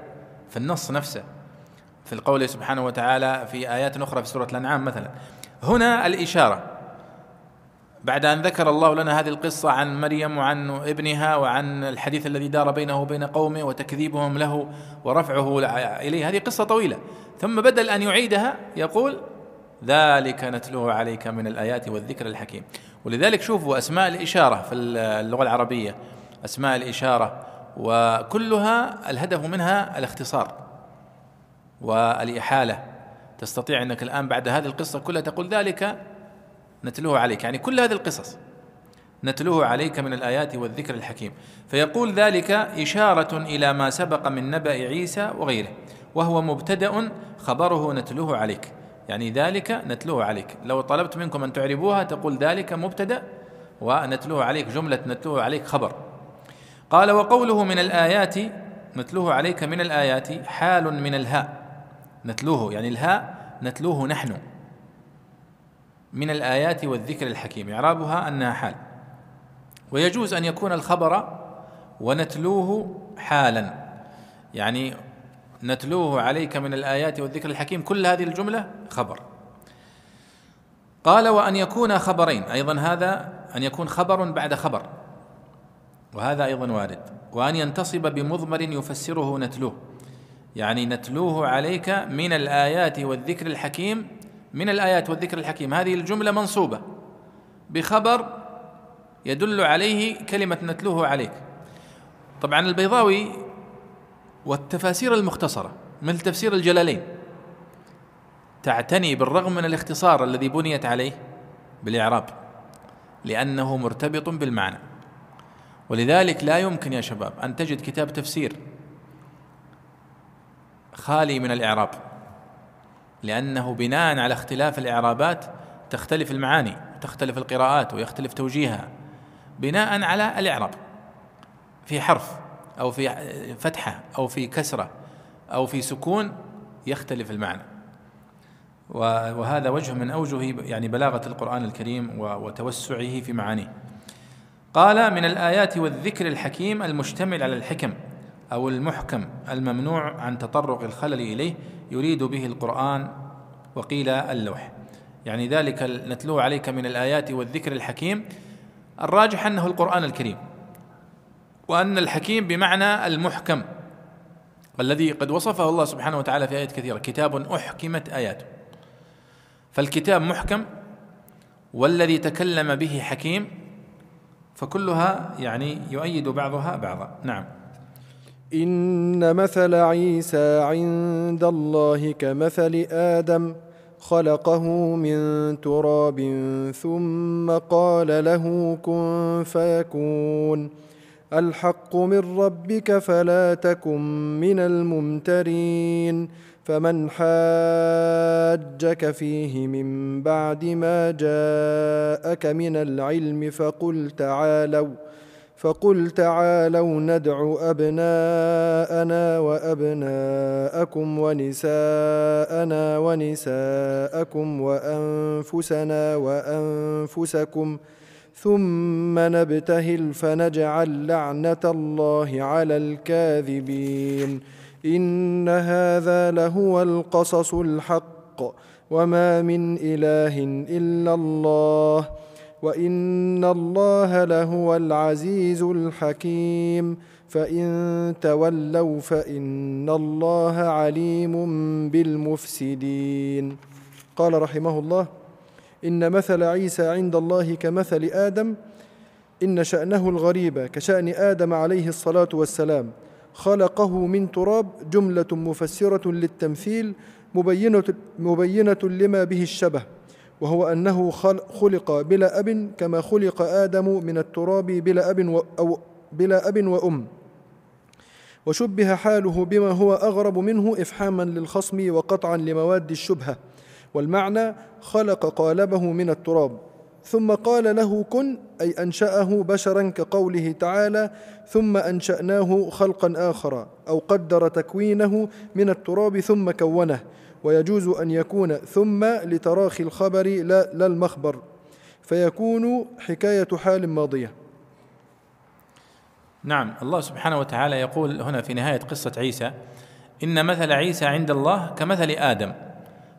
في النص نفسه في القول سبحانه وتعالى في آيات أخرى في سورة الأنعام مثلا. هنا الإشارة بعد أن ذكر الله لنا هذه القصة عن مريم وعن ابنها وعن الحديث الذي دار بينه وبين قومه وتكذيبهم له ورفعه إليه. هذه قصة طويلة. ثم بدل أن يعيدها يقول ذلك نتلوه عليك من الآيات والذكر الحكيم. ولذلك شوفوا أسماء الإشارة في اللغة العربية. أسماء الإشارة. وكلها الهدف منها الاختصار والإحالة. تستطيع أنك الآن بعد هذه القصة كلها تقول ذلك نتلوه عليك. يعني كل هذه القصص نتلوه عليك من الآيات والذكر الحكيم. فيقول ذلك إشارة إلى ما سبق من نبأ عيسى وغيره وهو مبتدأ خبره نتلوه عليك. يعني ذلك نتلوه عليك. لو طلبت منكم أن تعربوها تقول ذلك مبتدأ ونتلوه عليك. جملة نتلوه عليك خبر. قال وقوله من الآيات نتلوه عليك من الآيات حال من الهاء. نتلوه يعني الهاء نتلوه نحن. من الآيات والذكر الحكيم إعرابها أنها حال. ويجوز أن يكون الخبر ونتلوه حالا. يعني نتلوه عليك من الآيات والذكر الحكيم كل هذه الجملة خبر. قال وأن يكون خبرين. أيضا هذا أن يكون خبر بعد خبر. وهذا أيضا وارد. وأن ينتصب بمضمر يفسره نتلوه. يعني نتلوه عليك من الآيات والذكر الحكيم من الآيات والذكر الحكيم. هذه الجملة منصوبة بخبر يدل عليه كلمة نتلوه عليك. طبعا البيضاوي والتفاسير المختصرة مثل تفسير الجلالين تعتني بالرغم من الاختصار الذي بنيت عليه بالإعراب لأنه مرتبط بالمعنى. ولذلك لا يمكن يا شباب أن تجد كتاب تفسير خالي من الإعراب. لأنه بناء على اختلاف الإعرابات تختلف المعاني تختلف القراءات ويختلف توجيهها بناء على الإعراب في حرف أو في فتحة أو في كسرة أو في سكون يختلف المعنى. وهذا وجه من أوجه يعني بلاغة القرآن الكريم وتوسعه في معانيه. قال من الآيات والذكر الحكيم المشتمل على الحكم أو المحكم الممنوع عن تطرق الخلل إليه يريد به القرآن وقيل اللوح. يعني ذلك نتلوه عليك من الآيات والذكر الحكيم الراجح أنه القرآن الكريم وأن الحكيم بمعنى المحكم الذي قد وصفه الله سبحانه وتعالى في آيات كثيرة كتاب أحكمت آياته. فالكتاب محكم والذي تكلم به حكيم فكلها يعني يؤيد بعضها بعضا. نعم. إن مثل عيسى عند الله كمثل آدم خلقه من تراب ثم قال له كن فيكون. الحق من ربك فلا تكن من الممترين. فمن حاجك فيه من بعد ما جاءك من العلم فقل تعالوا. فقل تعالوا ندع أبناءنا وأبناءكم ونساءنا ونساءكم وأنفسنا وأنفسكم ثم نبتهل فنجعل لعنة الله على الكاذبين إن هذا لهو القصص الحق وما من إله إلا الله وان الله لهو العزيز الحكيم فان تولوا فان الله عليم بالمفسدين قال رحمه الله ان مثل عيسى عند الله كمثل آدم ان شانه الغريب كشان آدم عليه الصلاه والسلام خلقه من تراب جمله مفسره للتمثيل مبينه, مبينة لما به الشبه وهو أنه خلق بلا أب كما خلق آدم من التراب بلا أب أو بلا أب وأم. وشبه حاله بما هو أغرب منه إفحاما للخصم وقطعا لمواد الشبهة. والمعنى خلق قالبه من التراب. ثم قال له كن أي أنشأه بشرا كقوله تعالى ثم أنشأناه خلقا آخر أو قدر تكوينه من التراب ثم كونه. ويجوز أن يكون ثم لتراخي الخبر لا, لا المخبر فيكون حكاية حال ماضية. نعم الله سبحانه وتعالى يقول هنا في نهاية قصة عيسى إن مثل عيسى عند الله كمثل آدم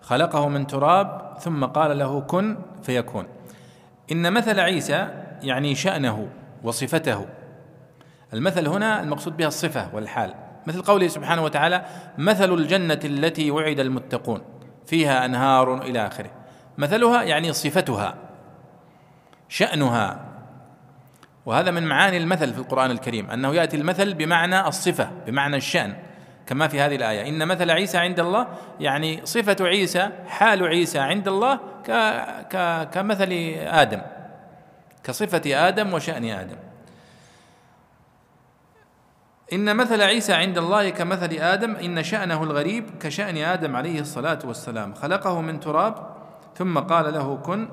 خلقه من تراب ثم قال له كن فيكون. إن مثل عيسى يعني شأنه وصفته. المثل هنا المقصود بها الصفة والحال. مثل قوله سبحانه وتعالى مثل الجنة التي وعد المتقون فيها أنهار إلى آخره. مثلها يعني صفتها شأنها. وهذا من معاني المثل في القرآن الكريم أنه يأتي المثل بمعنى الصفة بمعنى الشأن كما في هذه الآية. إن مثل عيسى عند الله يعني صفة عيسى حال عيسى عند الله كمثل آدم كصفة آدم وشأن آدم. إن مثل عيسى عند الله كمثل آدم إن شأنه الغريب كشأن آدم عليه الصلاة والسلام خلقه من تراب ثم قال له كن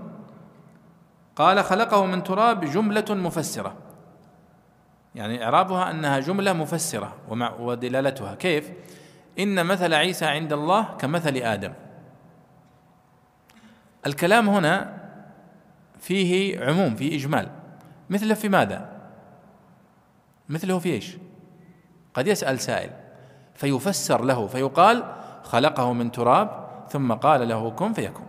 قال خلقه من تراب جملة مفسرة يعني إعرابها أنها جملة مفسرة ودلالتها كيف؟ إن مثل عيسى عند الله كمثل آدم الكلام هنا فيه عموم فيه إجمال مثله في ماذا؟ مثله في إيش؟ قد يسأل سائل فيفسر له فيقال خلقه من تراب ثم قال له كن فيكون.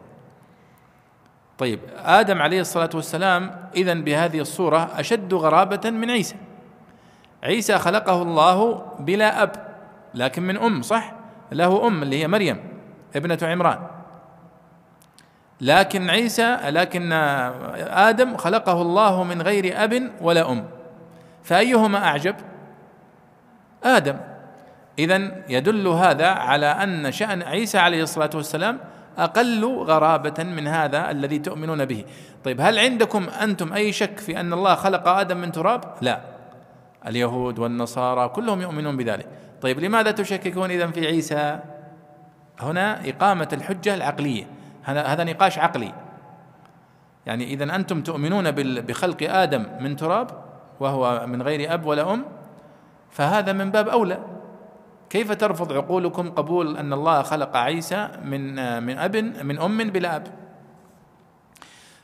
طيب آدم عليه الصلاة والسلام إذا بهذه الصورة أشد غرابة من عيسى. عيسى خلقه الله بلا أب لكن من أم صح؟ له أم اللي هي مريم ابنة عمران. لكن عيسى لكن آدم خلقه الله من غير أب ولا أم. فأيهما أعجب؟ آدم. إذا يدل هذا على أن شأن عيسى عليه الصلاة والسلام أقل غرابة من هذا الذي تؤمنون به. طيب هل عندكم أنتم أي شك في أن الله خلق آدم من تراب؟ لا. اليهود والنصارى كلهم يؤمنون بذلك. طيب لماذا تشككون إذا في عيسى؟ هنا إقامة الحجة العقلية. هذا نقاش عقلي. يعني إذا أنتم تؤمنون بخلق آدم من تراب وهو من غير أب ولا أم؟ فهذا من باب أولى. كيف ترفض عقولكم قبول أن الله خلق عيسى من من أب من أم بلا أب؟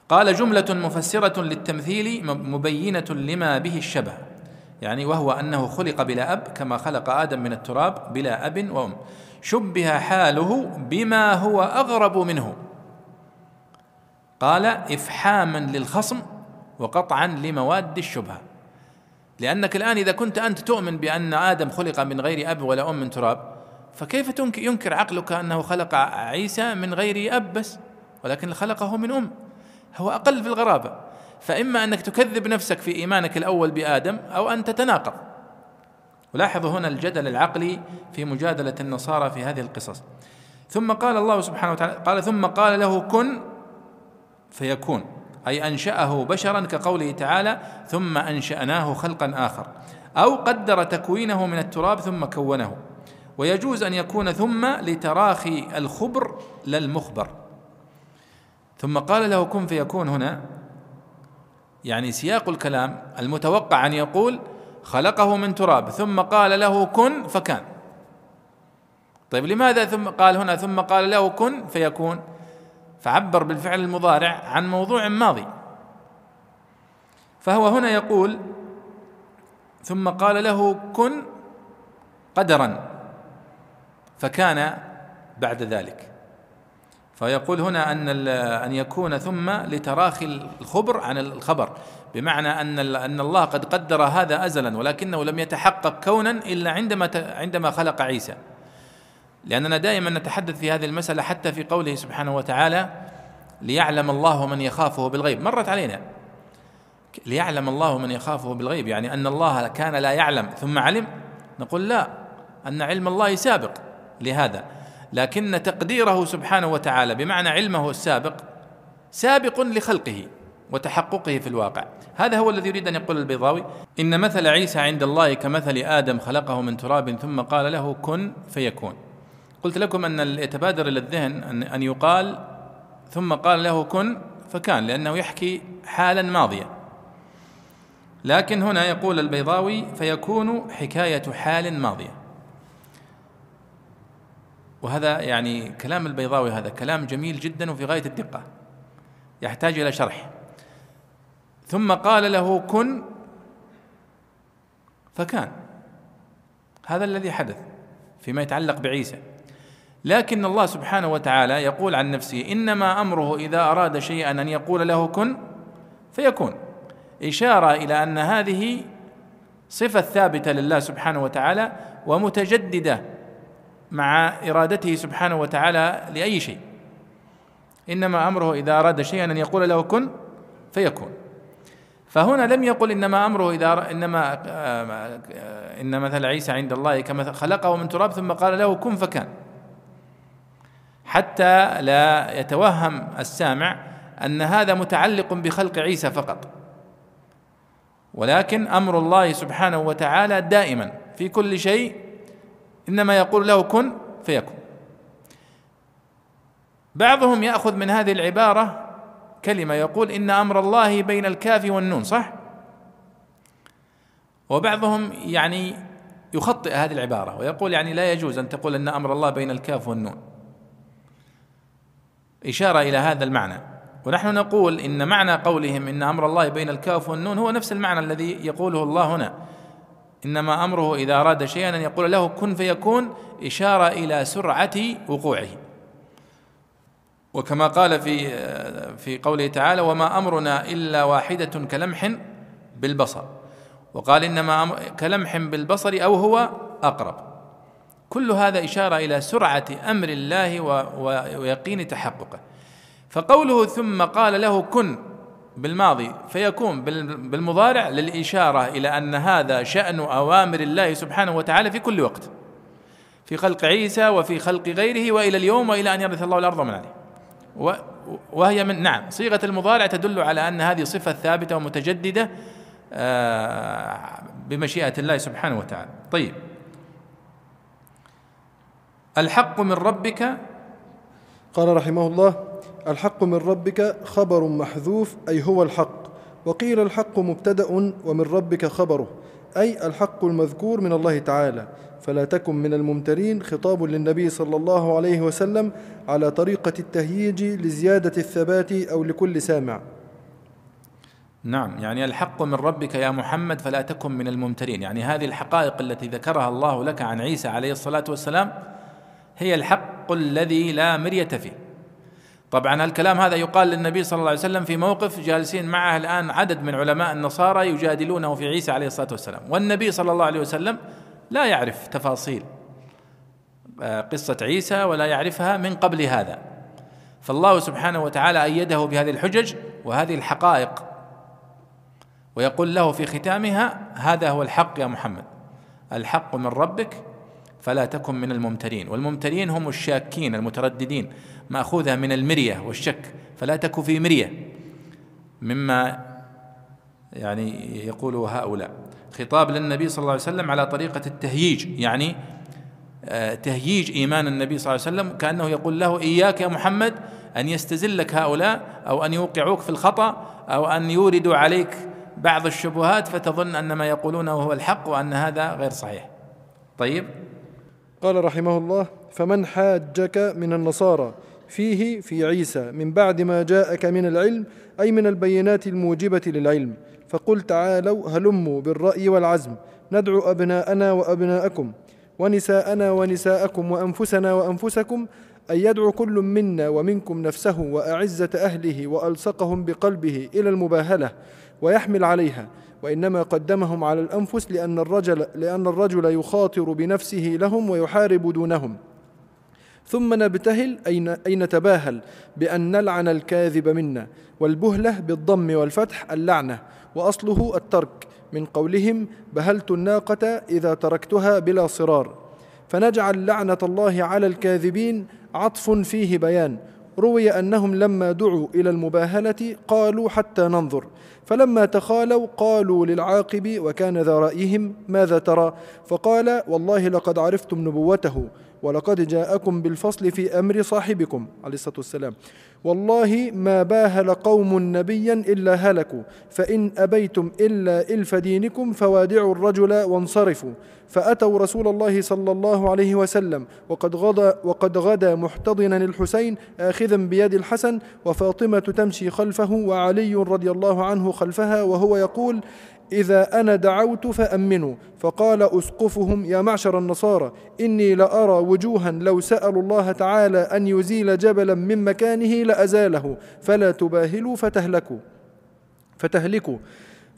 قال جملة مفسرة للتمثيل مبينة لما به الشبه يعني وهو أنه خلق بلا أب كما خلق آدم من التراب بلا أب وأم. شبه حاله بما هو أغرب منه. قال إفحاما للخصم وقطعا لمواد الشبهة. لأنك الآن إذا كنت أنت تؤمن بأن آدم خلق من غير أب ولا أم من تراب فكيف ينكر عقلك أنه خلق عيسى من غير أب بس ولكن خلقه من أم؟ هو أقل في الغرابة. فإما أنك تكذب نفسك في إيمانك الأول بآدم أو أن تتناقض. ولاحظوا هنا الجدل العقلي في مجادلة النصارى في هذه القصص. ثم قال الله سبحانه وتعالى قال ثم قال له كن فيكون. أي أنشأه بشرا كقوله تعالى ثم أنشأناه خلقا آخر أو قدر تكوينه من التراب ثم كونه. ويجوز أن يكون ثم لتراخي الخبر لا المخبر. ثم قال له كن فيكون هنا. يعني سياق الكلام المتوقع أن يقول خلقه من تراب ثم قال له كن فكان. طيب لماذا ثم قال هنا ثم قال له كن فيكون؟ فعبر بالفعل المضارع عن موضوع ماضي. فهو هنا يقول ثم قال له كن قدرا. فكان بعد ذلك. فيقول هنا أن أن يكون ثم لتراخي الخبر عن الخبر بمعنى أن أن الله قد قدر هذا ازلا ولكنه لم يتحقق كونا إلا عندما عندما خلق عيسى. لأننا دائما نتحدث في هذه المسألة حتى في قوله سبحانه وتعالى ليعلم الله من يخافه بالغيب. مرت علينا. ليعلم الله من يخافه بالغيب يعني أن الله كان لا يعلم ثم علم. نقول لا أن علم الله سابق لهذا. لكن تقديره سبحانه وتعالى بمعنى علمه السابق سابق لخلقه وتحققه في الواقع. هذا هو الذي يريد أن يقول البيضاوي. إن مثل عيسى عند الله كمثل آدم خلقه من تراب ثم قال له كن فيكون. قلت لكم أن يتبادر إلى الذهن أن, أن يقال ثم قال له كن فكان لأنه يحكي حالا ماضية لكن هنا يقول البيضاوي فيكون حكاية حال ماضية. وهذا يعني كلام البيضاوي هذا كلام جميل جدا وفي غاية الدقة. يحتاج إلى شرح. ثم قال له كن فكان. هذا الذي حدث فيما يتعلق بعيسى. لكن الله سبحانه وتعالى يقول عن نفسه إنما أمره إذا أراد شيئا أن يقول له كن فيكون. إشارة إلى أن هذه صفة ثابتة لله سبحانه وتعالى ومتجددة مع إرادته سبحانه وتعالى لأي شيء. إنما أمره إذا أراد شيئا أن يقول له كن فيكون. فهنا لم يقل إنما أمره إذا إنما آه، إن مثل عيسى عند الله كما خلقه من تراب ثم قال له كن فكان. حتى لا يتوهم السامع أن هذا متعلق بخلق عيسى فقط. ولكن أمر الله سبحانه وتعالى دائما في كل شيء إنما يقول له كن فيكون. بعضهم يأخذ من هذه العبارة كلمة يقول إن أمر الله بين الكاف والنون صح؟ وبعضهم يعني يخطئ هذه العبارة ويقول يعني لا يجوز أن تقول إن أمر الله بين الكاف والنون. إشارة إلى هذا المعنى. ونحن نقول إن معنى قولهم إن أمر الله بين الكاف والنون هو نفس المعنى الذي يقوله الله هنا. إنما أمره إذا أراد شيئا أن يقول له كن فيكون إشارة إلى سرعة وقوعه. وكما قال في في قوله تعالى وما أمرنا إلا واحدة كلمح بالبصر. وقال إنما كلمح بالبصر أو هو أقرب. كل هذا إشارة إلى سرعة أمر الله ويقين تحققه. فقوله ثم قال له كن بالماضي فيكون بالمضارع للإشارة إلى أن هذا شأن أوامر الله سبحانه وتعالى في كل وقت في خلق عيسى وفي خلق غيره وإلى اليوم وإلى أن يرث الله الأرض من عليه. وهي من نعم صيغة المضارع تدل على أن هذه صفة ثابتة ومتجددة آه، بمشيئة الله سبحانه وتعالى. طيب. الحق من ربك قال رحمه الله الحق من ربك خبر محذوف أي هو الحق. وقيل الحق مبتدأ ومن ربك خبره أي الحق المذكور من الله تعالى. فلا تكن من الممترين خطاب للنبي صلى الله عليه وسلم على طريقة التهييج لزيادة الثبات أو لكل سامع. نعم يعني الحق من ربك يا محمد فلا تكن من الممترين. يعني هذه الحقائق التي ذكرها الله لك عن عيسى عليه الصلاة والسلام هي الحق الذي لا مرية فيه. طبعا الكلام هذا يقال للنبي صلى الله عليه وسلم في موقف جالسين معه الآن عدد من علماء النصارى يجادلونه في عيسى عليه الصلاة والسلام. والنبي صلى الله عليه وسلم لا يعرف تفاصيل آه، قصة عيسى ولا يعرفها من قبل هذا. فالله سبحانه وتعالى أيده بهذه الحجج وهذه الحقائق ويقول له في ختامها هذا هو الحق يا محمد الحق من ربك فلا تكن من الممترين. والممترين هم الشاكين المترددين. مأخوذة من المرية والشك فلا تك في مرية. مما يعني يقوله هؤلاء. خطاب للنبي صلى الله عليه وسلم على طريقة التهييج. يعني آه، تهييج إيمان النبي صلى الله عليه وسلم. كأنه يقول له إياك يا محمد أن يستزلك هؤلاء أو أن يوقعوك في الخطأ أو أن يوردوا عليك بعض الشبهات فتظن أن ما يقولونه هو الحق وأن هذا غير صحيح. طيب؟ قال رحمه الله فمن حاجك من النصارى فيه في عيسى من بعد ما جاءك من العلم أي من البينات الموجبة للعلم. فقل تعالوا هلموا بالرأي والعزم. ندعو أبناءنا وأبناءكم ونساءنا ونساءكم وأنفسنا وأنفسكم أن يدعو كل منا ومنكم نفسه وأعزة أهله وألصقهم بقلبه إلى المباهلة ويحمل عليها. وإنما قدمهم على الأنفس لأن الرجل لأن الرجل يخاطر بنفسه لهم ويحارب دونهم. ثم نبتهل أي نتباهل بأن نلعن الكاذب منا والبهلة بالضم والفتح اللعنة وأصله الترك من قولهم بهلت الناقة إذا تركتها بلا صرار. فنجعل لعنة الله على الكاذبين عطف فيه بيان روي أنهم لما دعوا إلى المباهلة قالوا حتى ننظر فلما تخالوا قالوا للعاقب وكان ذا رأيهم ماذا ترى؟ فقال والله لقد عرفتم نبوته ولقد جاءكم بالفصل في أمر صاحبكم عليه الصلاة والسلام. والله ما باهل قوم نبيا إلا هلكوا فإن أبيتم إلا إلف دينكم فوادعوا الرجل وانصرفوا. فأتوا رسول الله صلى الله عليه وسلم وقد غدا, وقد غدا محتضنا الحسين آخذا بيد الحسن وفاطمة تمشي خلفه وعلي رضي الله عنه خلفها وهو يقول إذا أنا دعوت فأمنوا. فقال أسقفهم يا معشر النصارى إني لأرى وجوها لو سألوا الله تعالى أن يزيل جبلا من مكانه لأزاله فلا تباهلوا فتهلكوا. فتهلكوا.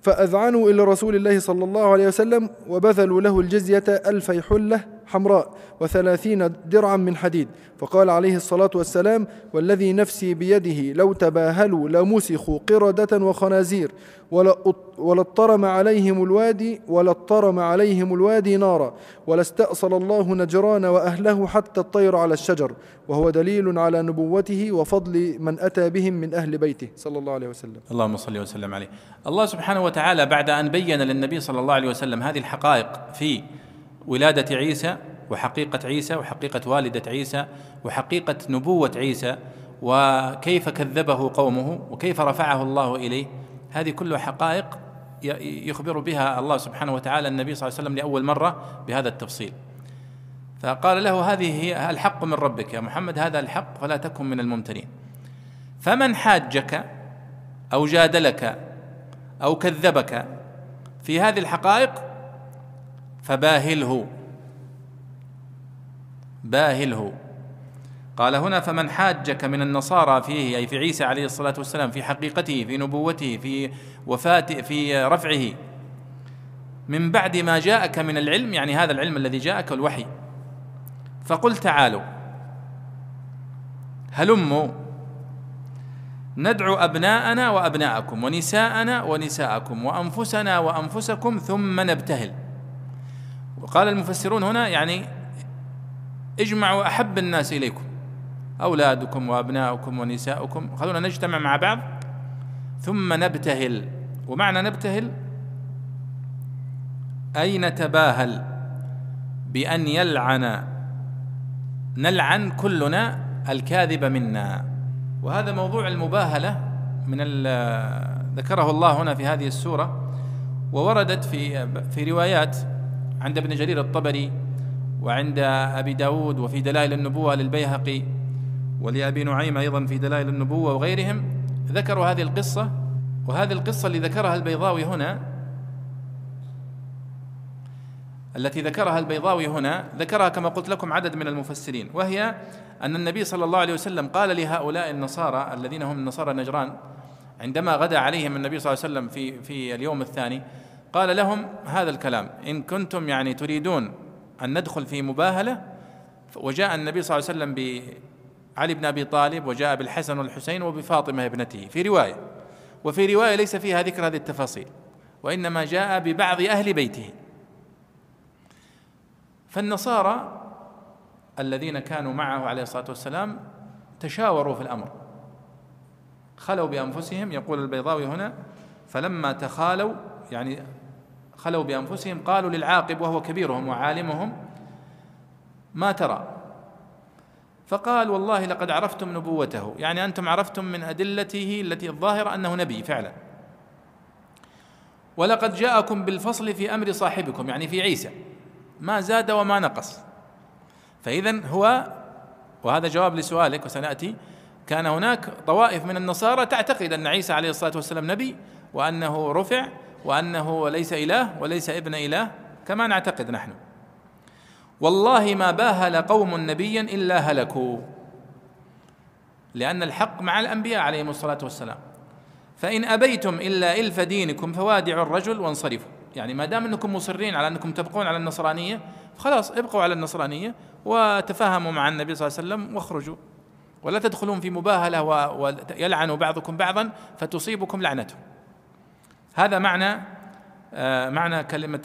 فأذعنوا إلى رسول الله صلى الله عليه وسلم وبذلوا له الجزية ألفي حلة. حمراء وثلاثين درعا من حديد. فقال عليه الصلاة والسلام والذي نفسي بيده لو تباهلوا لمسخوا قردة وخنازير ولطرم عليهم الوادي ولطرم عليهم الوادي نارا ولاستأصل الله نجران وأهله حتى الطير على الشجر وهو دليل على نبوته وفضل من أتى بهم من أهل بيته. صلى الله عليه وسلم. اللهم صل وسلم عليه. الله سبحانه وتعالى بعد أن بين للنبي صلى الله عليه وسلم هذه الحقائق في ولادة عيسى وحقيقة عيسى وحقيقة والدة عيسى وحقيقة نبوة عيسى وكيف كذبه قومه وكيف رفعه الله إليه. هذه كلها حقائق يخبر بها الله سبحانه وتعالى النبي صلى الله عليه وسلم لأول مرة بهذا التفصيل. فقال له هذه هي الحق من ربك يا محمد هذا الحق فلا تكن من الممتنين فمن حاجك أو جادلك أو كذبك في هذه الحقائق فباهله. باهله. قال هنا فمن حاجك من النصارى فيه أي في عيسى عليه الصلاة والسلام في حقيقته في نبوته في وفاته في رفعه. من بعد ما جاءك من العلم يعني هذا العلم الذي جاءك الوحي. فقل تعالوا. هلموا ندعو أبناءنا وأبناءكم ونساءنا ونساءكم وأنفسنا وأنفسكم ثم نبتهل. وقال المفسرون هنا يعني اجمعوا أحب الناس إليكم أولادكم وأبناؤكم ونساؤكم خلونا نجتمع مع بعض ثم نبتهل. ومعنى نبتهل؟ أي نتباهل بأن يلعن؟ نلعن كلنا الكاذب منا. وهذا موضوع المباهلة من ذكره الله هنا في هذه السورة ووردت في في روايات عند ابن جرير الطبري وعند أبي داود وفي دلائل النبوة للبيهقي ولأبي نعيم أيضا في دلائل النبوة وغيرهم ذكروا هذه القصة وهذه القصة اللي ذكرها البيضاوي هنا التي ذكرها البيضاوي هنا ذكرها كما قلت لكم عدد من المفسرين وهي أن النبي صلى الله عليه وسلم قال لهؤلاء النصارى الذين هم نصارى نجران عندما غدا عليهم النبي صلى الله عليه وسلم في في اليوم الثاني قال لهم هذا الكلام إن كنتم يعني تريدون أن ندخل في مباهلة وجاء النبي صلى الله عليه وسلم بعلي بن أبي طالب وجاء بالحسن والحسين وبفاطمة ابنته في رواية. وفي رواية ليس فيها ذكر هذه التفاصيل وإنما جاء ببعض أهل بيته. فالنصارى الذين كانوا معه عليه الصلاة والسلام تشاوروا في الأمر. خلوا بأنفسهم يقول البيضاوي هنا فلما تخالوا يعني خلوا بأنفسهم قالوا للعاقب وهو كبيرهم وعالمهم ما ترى؟ فقال والله لقد عرفتم نبوته. يعني أنتم عرفتم من أدلته التي الظاهرة أنه نبي فعلا. ولقد جاءكم بالفصل في أمر صاحبكم يعني في عيسى ما زاد وما نقص. فإذا هو وهذا جواب لسؤالك وسنأتي كان هناك طوائف من النصارى تعتقد أن عيسى عليه الصلاة والسلام نبي وأنه رفع وأنه ليس إله وليس ابن إله كما نعتقد نحن. والله ما باهل قوم نبيا إلا هلكوا. لأن الحق مع الأنبياء عليهم الصلاة والسلام. فإن أبيتم إلا إلف دينكم فوادعوا الرجل وانصرفوا. يعني ما دام أنكم مصرين على أنكم تبقون على النصرانية خلاص ابقوا على النصرانية وتفاهموا مع النبي صلى الله عليه وسلم واخرجوا. ولا تدخلون في مباهلة ويلعن بعضكم بعضا فتصيبكم لعنته هذا معنى آه، معنى كلمة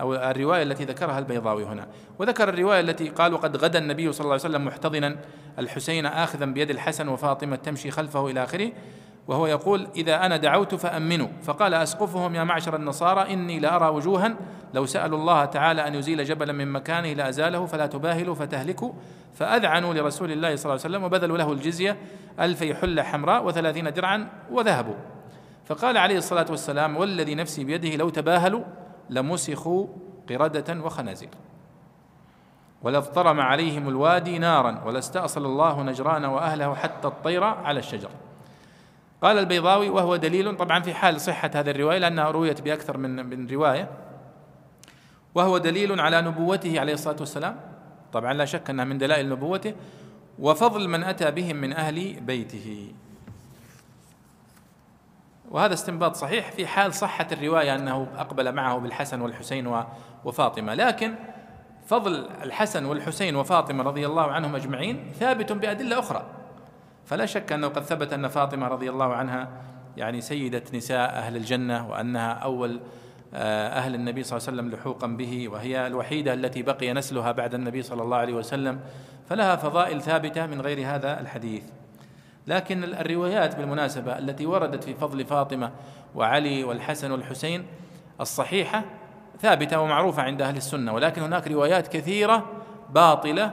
أو الرواية التي ذكرها البيضاوي هنا. وذكر الرواية التي قال وقد غدا النبي صلى الله عليه وسلم محتضنا الحسين آخذا بيد الحسن وفاطمة تمشي خلفه إلى آخره وهو يقول إذا أنا دعوت فأمنوا فقال أسقفهم يا معشر النصارى إني لأرى وجوها. لو سألوا الله تعالى أن يزيل جبلا من مكانه لأزاله فلا تباهلوا فتهلكوا فأذعنوا لرسول الله صلى الله عليه وسلم وبذلوا له الجزية ألفي حلة حمراء وثلاثين درعا وذهبوا. فقال عليه الصلاة والسلام والذي نفسي بيده لو تباهلوا لمسخوا قردة وخنازير. ولاضطرم عليهم الوادي نارا ولاستأصل الله نجران وأهله حتى الطير على الشجر. قال البيضاوي وهو دليل طبعا في حال صحة هذه الرواية لأنها رويت بأكثر من من رواية. وهو دليل على نبوته عليه الصلاة والسلام. طبعا لا شك أنها من دلائل نبوته. وفضل من أتى بهم من أهل بيته. وهذا استنباط صحيح في حال صحة الرواية أنه أقبل معه بالحسن والحسين وفاطمة. لكن فضل الحسن والحسين وفاطمة رضي الله عنهم أجمعين ثابت بأدلة أخرى. فلا شك أنه قد ثبت أن فاطمة رضي الله عنها يعني سيدة نساء أهل الجنة وأنها أول آه، أهل النبي صلى الله عليه وسلم لحوقا به وهي الوحيدة التي بقي نسلها بعد النبي صلى الله عليه وسلم. فلها فضائل ثابتة من غير هذا الحديث. لكن الروايات بالمناسبة التي وردت في فضل فاطمة وعلي والحسن والحسين الصحيحة ثابتة ومعروفة عند أهل السنة ولكن هناك روايات كثيرة باطلة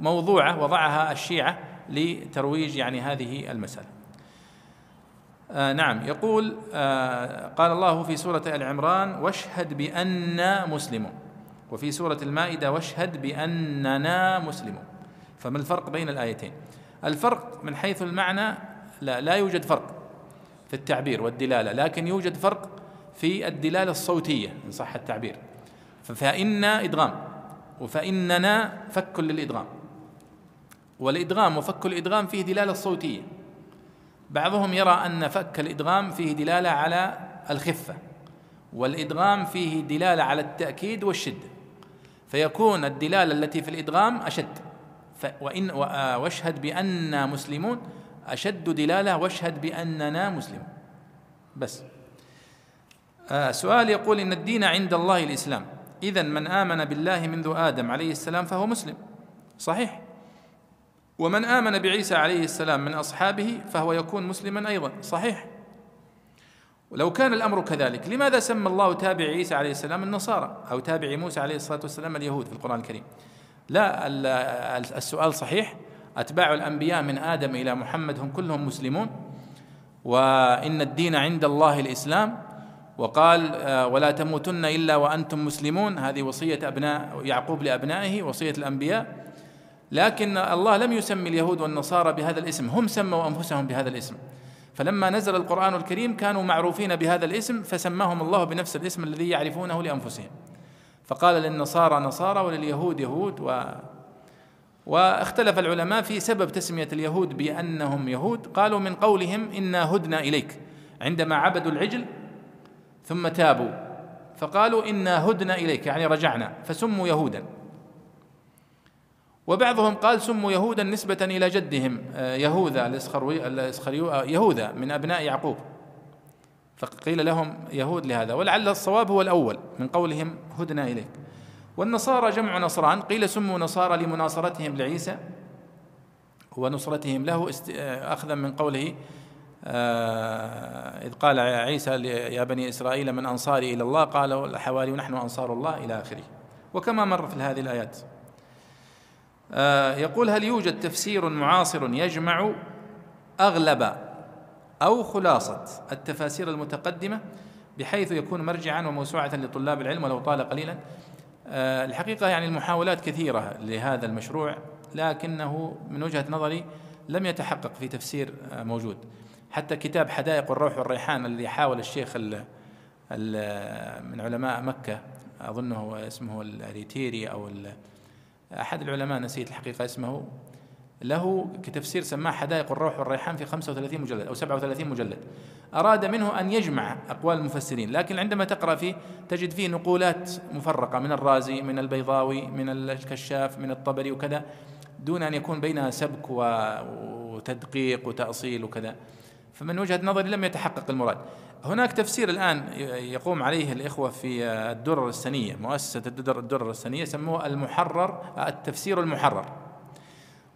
موضوعة وضعها الشيعة لترويج يعني هذه المسألة. آه نعم يقول آه قال الله في سورة آل عمران واشهد بأننا مسلمون. وفي سورة المائدة واشهد بأننا مسلمون. فما الفرق بين الآيتين؟ الفرق من حيث المعنى لا لا يوجد فرق في التعبير والدلالة لكن يوجد فرق في الدلالة الصوتية إن صح التعبير. فإن إدغام وفإننا فك للإدغام. والإدغام وفك الإدغام فيه دلالة صوتية. بعضهم يرى أن فك الإدغام فيه دلالة على الخفة والإدغام فيه دلالة على التأكيد والشدة. فيكون الدلالة التي في الإدغام أشد. وإن واشهد بأننا مسلمون. أشد دلالة واشهد بأننا مسلمون. بس. آه سؤال يقول إن الدين عند الله الإسلام. إذا من آمن بالله منذ آدم عليه السلام فهو مسلم. صحيح. ومن آمن بعيسى عليه السلام من أصحابه فهو يكون مسلما أيضا. صحيح. ولو كان الأمر كذلك لماذا سمى الله تابع عيسى عليه السلام النصارى أو تابع موسى عليه الصلاة والسلام اليهود في القرآن الكريم؟ لا السؤال صحيح. أتباع الأنبياء من آدم إلى محمد هم كلهم مسلمون. وإن الدين عند الله الإسلام. وقال آه، ولا تموتن إلا وأنتم مسلمون. هذه وصية أبناء يعقوب لأبنائه وصية الأنبياء. لكن الله لم يسمي اليهود والنصارى بهذا الاسم. هم سموا أنفسهم بهذا الاسم. فلما نزل القرآن الكريم كانوا معروفين بهذا الاسم فسماهم الله بنفس الاسم الذي يعرفونه لأنفسهم. فقال للنصارى نصارى ولليهود يهود و واختلف العلماء في سبب تسمية اليهود بأنهم يهود. قالوا من قولهم إنا هدنا إليك عندما عبدوا العجل ثم تابوا. فقالوا إنا هدنا إليك يعني رجعنا فسموا يهودا. وبعضهم قال سموا يهودا نسبة إلى جدهم آه، يهوذا الإسخريو آه، يهوذا من أبناء يعقوب. فقيل لهم يهود لهذا ولعل الصواب هو الأول من قولهم هدنا إليك. والنصارى جمع نصران قيل سموا نصارى لمناصرتهم لعيسى ونصرتهم له آه، أخذا من قوله إذ قال عيسى يا بني إسرائيل من أنصاري إلى الله؟ قالوا الحواري نحن أنصار الله إلى آخره. وكما مر في هذه الآيات. آه، يقول هل يوجد تفسير معاصر يجمع أغلب أو خلاصة التفاسير المتقدمة بحيث يكون مرجعا وموسوعة لطلاب العلم ولو طال قليلا. آه، الحقيقة يعني المحاولات كثيرة لهذا المشروع لكنه من وجهة نظري لم يتحقق في تفسير آه، موجود. حتى كتاب حدائق الروح والريحان الذي حاول الشيخ ال ال من علماء مكة أظنه اسمه الريتيري أو أحد العلماء نسيت الحقيقة اسمه له كتفسير سماه حدائق الروح والريحان في 35 مجلد أو 37 مجلد. أراد منه أن يجمع أقوال المفسرين لكن عندما تقرأ فيه تجد فيه نقولات مفرقة من الرازي من البيضاوي من الكشاف من الطبري وكذا دون أن يكون بينها سبك وتدقيق وتأصيل وكذا. فمن وجهة نظري لم يتحقق المراد. هناك تفسير الآن يقوم عليه الإخوة في الدرر السنية مؤسسة الدرر السنية سموه المحرر التفسير المحرر.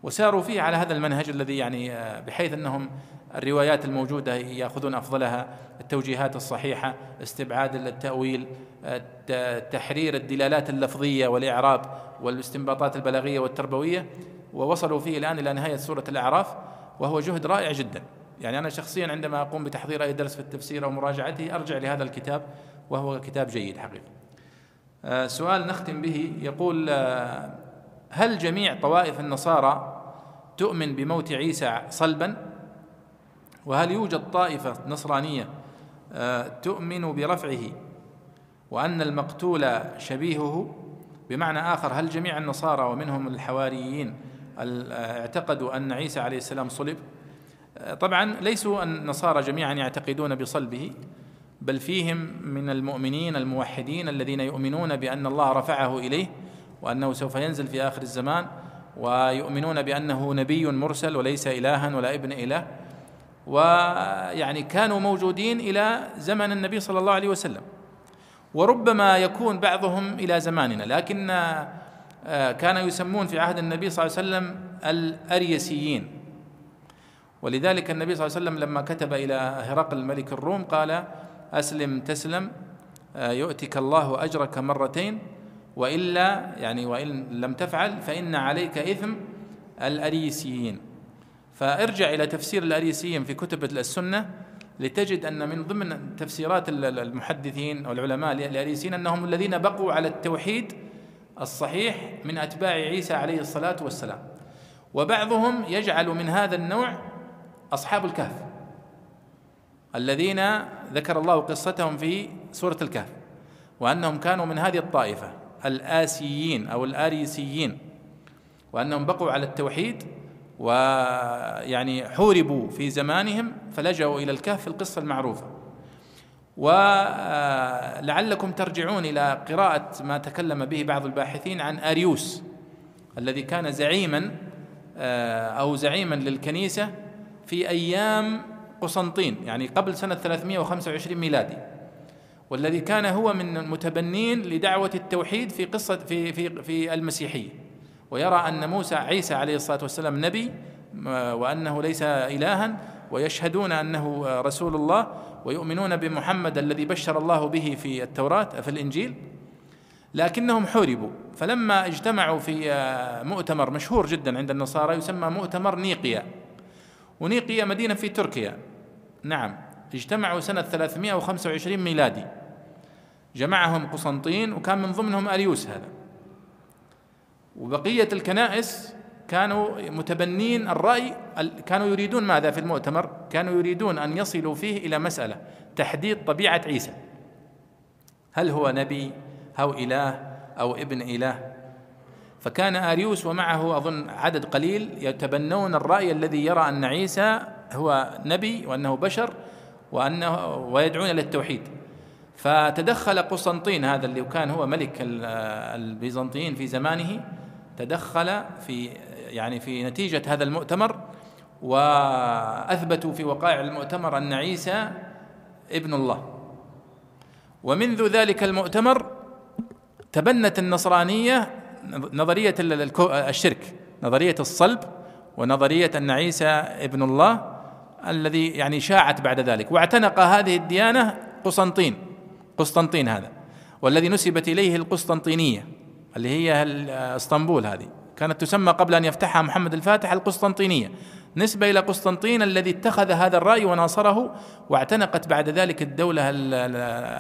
وساروا فيه على هذا المنهج الذي يعني بحيث أنهم الروايات الموجودة يأخذون أفضلها التوجيهات الصحيحة استبعاد التأويل تحرير الدلالات اللفظية والإعراب والاستنباطات البلاغية والتربوية. ووصلوا فيه الآن إلى نهاية سورة الأعراف وهو جهد رائع جدا. يعني أنا شخصيا عندما أقوم بتحضير أي درس في التفسير أو مراجعته أرجع لهذا الكتاب وهو كتاب جيد حقيقه آه، سؤال نختم به يقول آه، هل جميع طوائف النصارى تؤمن بموت عيسى صلبا؟ وهل يوجد طائفة نصرانية آه، تؤمن برفعه وأن المقتول شبيهه؟ بمعنى آخر هل جميع النصارى ومنهم الحواريين اعتقدوا أن عيسى عليه السلام صلب؟ طبعا ليسوا النصارى جميعا يعتقدون بصلبه بل فيهم من المؤمنين الموحدين الذين يؤمنون بأن الله رفعه إليه وأنه سوف ينزل في آخر الزمان. ويؤمنون بأنه نبي مرسل وليس إلها ولا ابن إله. ويعني كانوا موجودين إلى زمن النبي صلى الله عليه وسلم. وربما يكون بعضهم إلى زماننا. لكن آه، كانوا يسمون في عهد النبي صلى الله عليه وسلم الأريسيين. ولذلك النبي صلى الله عليه وسلم لما كتب إلى هرقل ملك الروم قال أسلم تسلم آه، يؤتك الله أجرك مرتين. وإلا يعني وإن لم تفعل فإن عليك إثم الأريسيين. فارجع إلى تفسير الأريسيين في كتب السنة لتجد أن من ضمن تفسيرات المحدثين والعلماء الاريسيين أنهم الذين بقوا على التوحيد الصحيح من أتباع عيسى عليه الصلاة والسلام. وبعضهم يجعل من هذا النوع أصحاب الكهف الذين ذكر الله قصتهم في سورة الكهف وأنهم كانوا من هذه الطائفة. الآسيين أو الآريسيين وأنهم بقوا على التوحيد ويعني حوربوا في زمانهم فلجأوا إلى الكهف في القصة المعروفة. ولعلكم ترجعون إلى قراءة ما تكلم به بعض الباحثين عن أريوس الذي كان زعيما آه، أو زعيما للكنيسة في أيام قسنطين يعني قبل سنة 325 ميلادي. والذي كان هو من المتبنين لدعوة التوحيد في قصة في في في المسيحية. ويرى أن موسى عيسى عليه الصلاة والسلام نبي وأنه ليس إلها ويشهدون أنه رسول الله ويؤمنون بمحمد الذي بشر الله به في التوراة في الإنجيل. لكنهم حوربوا. فلما اجتمعوا في مؤتمر مشهور جدا عند النصارى يسمى مؤتمر نيقيا. ونيقيا مدينة في تركيا. نعم. اجتمعوا سنة 325 ميلادي. جمعهم قسنطين وكان من ضمنهم أريوس هذا. وبقية الكنائس كانوا متبنين الرأي كانوا يريدون ماذا في المؤتمر؟ كانوا يريدون أن يصلوا فيه إلى مسألة تحديد طبيعة عيسى. هل هو نبي أو إله أو ابن إله؟ فكان أريوس ومعه أظن عدد قليل يتبنون الرأي الذي يرى أن عيسى هو نبي وأنه بشر وأنه ويدعون إلى التوحيد. فتدخل قسطنطين هذا اللي كان هو ملك البيزنطيين في زمانه تدخل في يعني في نتيجة هذا المؤتمر وأثبتوا في وقائع المؤتمر أن عيسى ابن الله. ومنذ ذلك المؤتمر تبنت النصرانية نظرية الشرك نظرية الصلب ونظرية أن عيسى ابن الله الذي يعني شاعت بعد ذلك. واعتنق هذه الديانة قسطنطين. قسطنطين هذا والذي نسبت إليه القسطنطينية اللي هي إسطنبول هذه. كانت تسمى قبل أن يفتحها محمد الفاتح القسطنطينية. نسبة إلى قسطنطين الذي اتخذ هذا الرأي وناصره واعتنقت بعد ذلك الدولة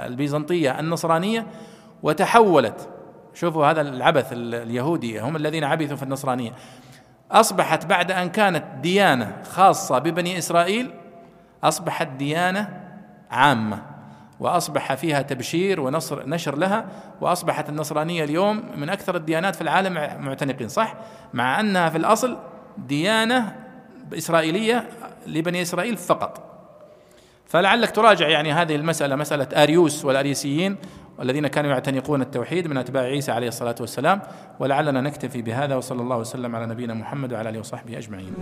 البيزنطية النصرانية وتحولت. شوفوا هذا العبث اليهودي هم الذين عبثوا في النصرانية. أصبحت بعد أن كانت ديانة خاصة ببني إسرائيل أصبحت ديانة عامة. وأصبح فيها تبشير ونصر نشر لها وأصبحت النصرانية اليوم من أكثر الديانات في العالم معتنقين صح؟ مع أنها في الأصل ديانة إسرائيلية لبني إسرائيل فقط. فلعلك تراجع يعني هذه المسألة مسألة آريوس والأريسيين والذين كانوا يعتنقون التوحيد من أتباع عيسى عليه الصلاة والسلام. ولعلنا نكتفي بهذا وصلى الله وسلم على نبينا محمد وعلى آله وصحبه أجمعين.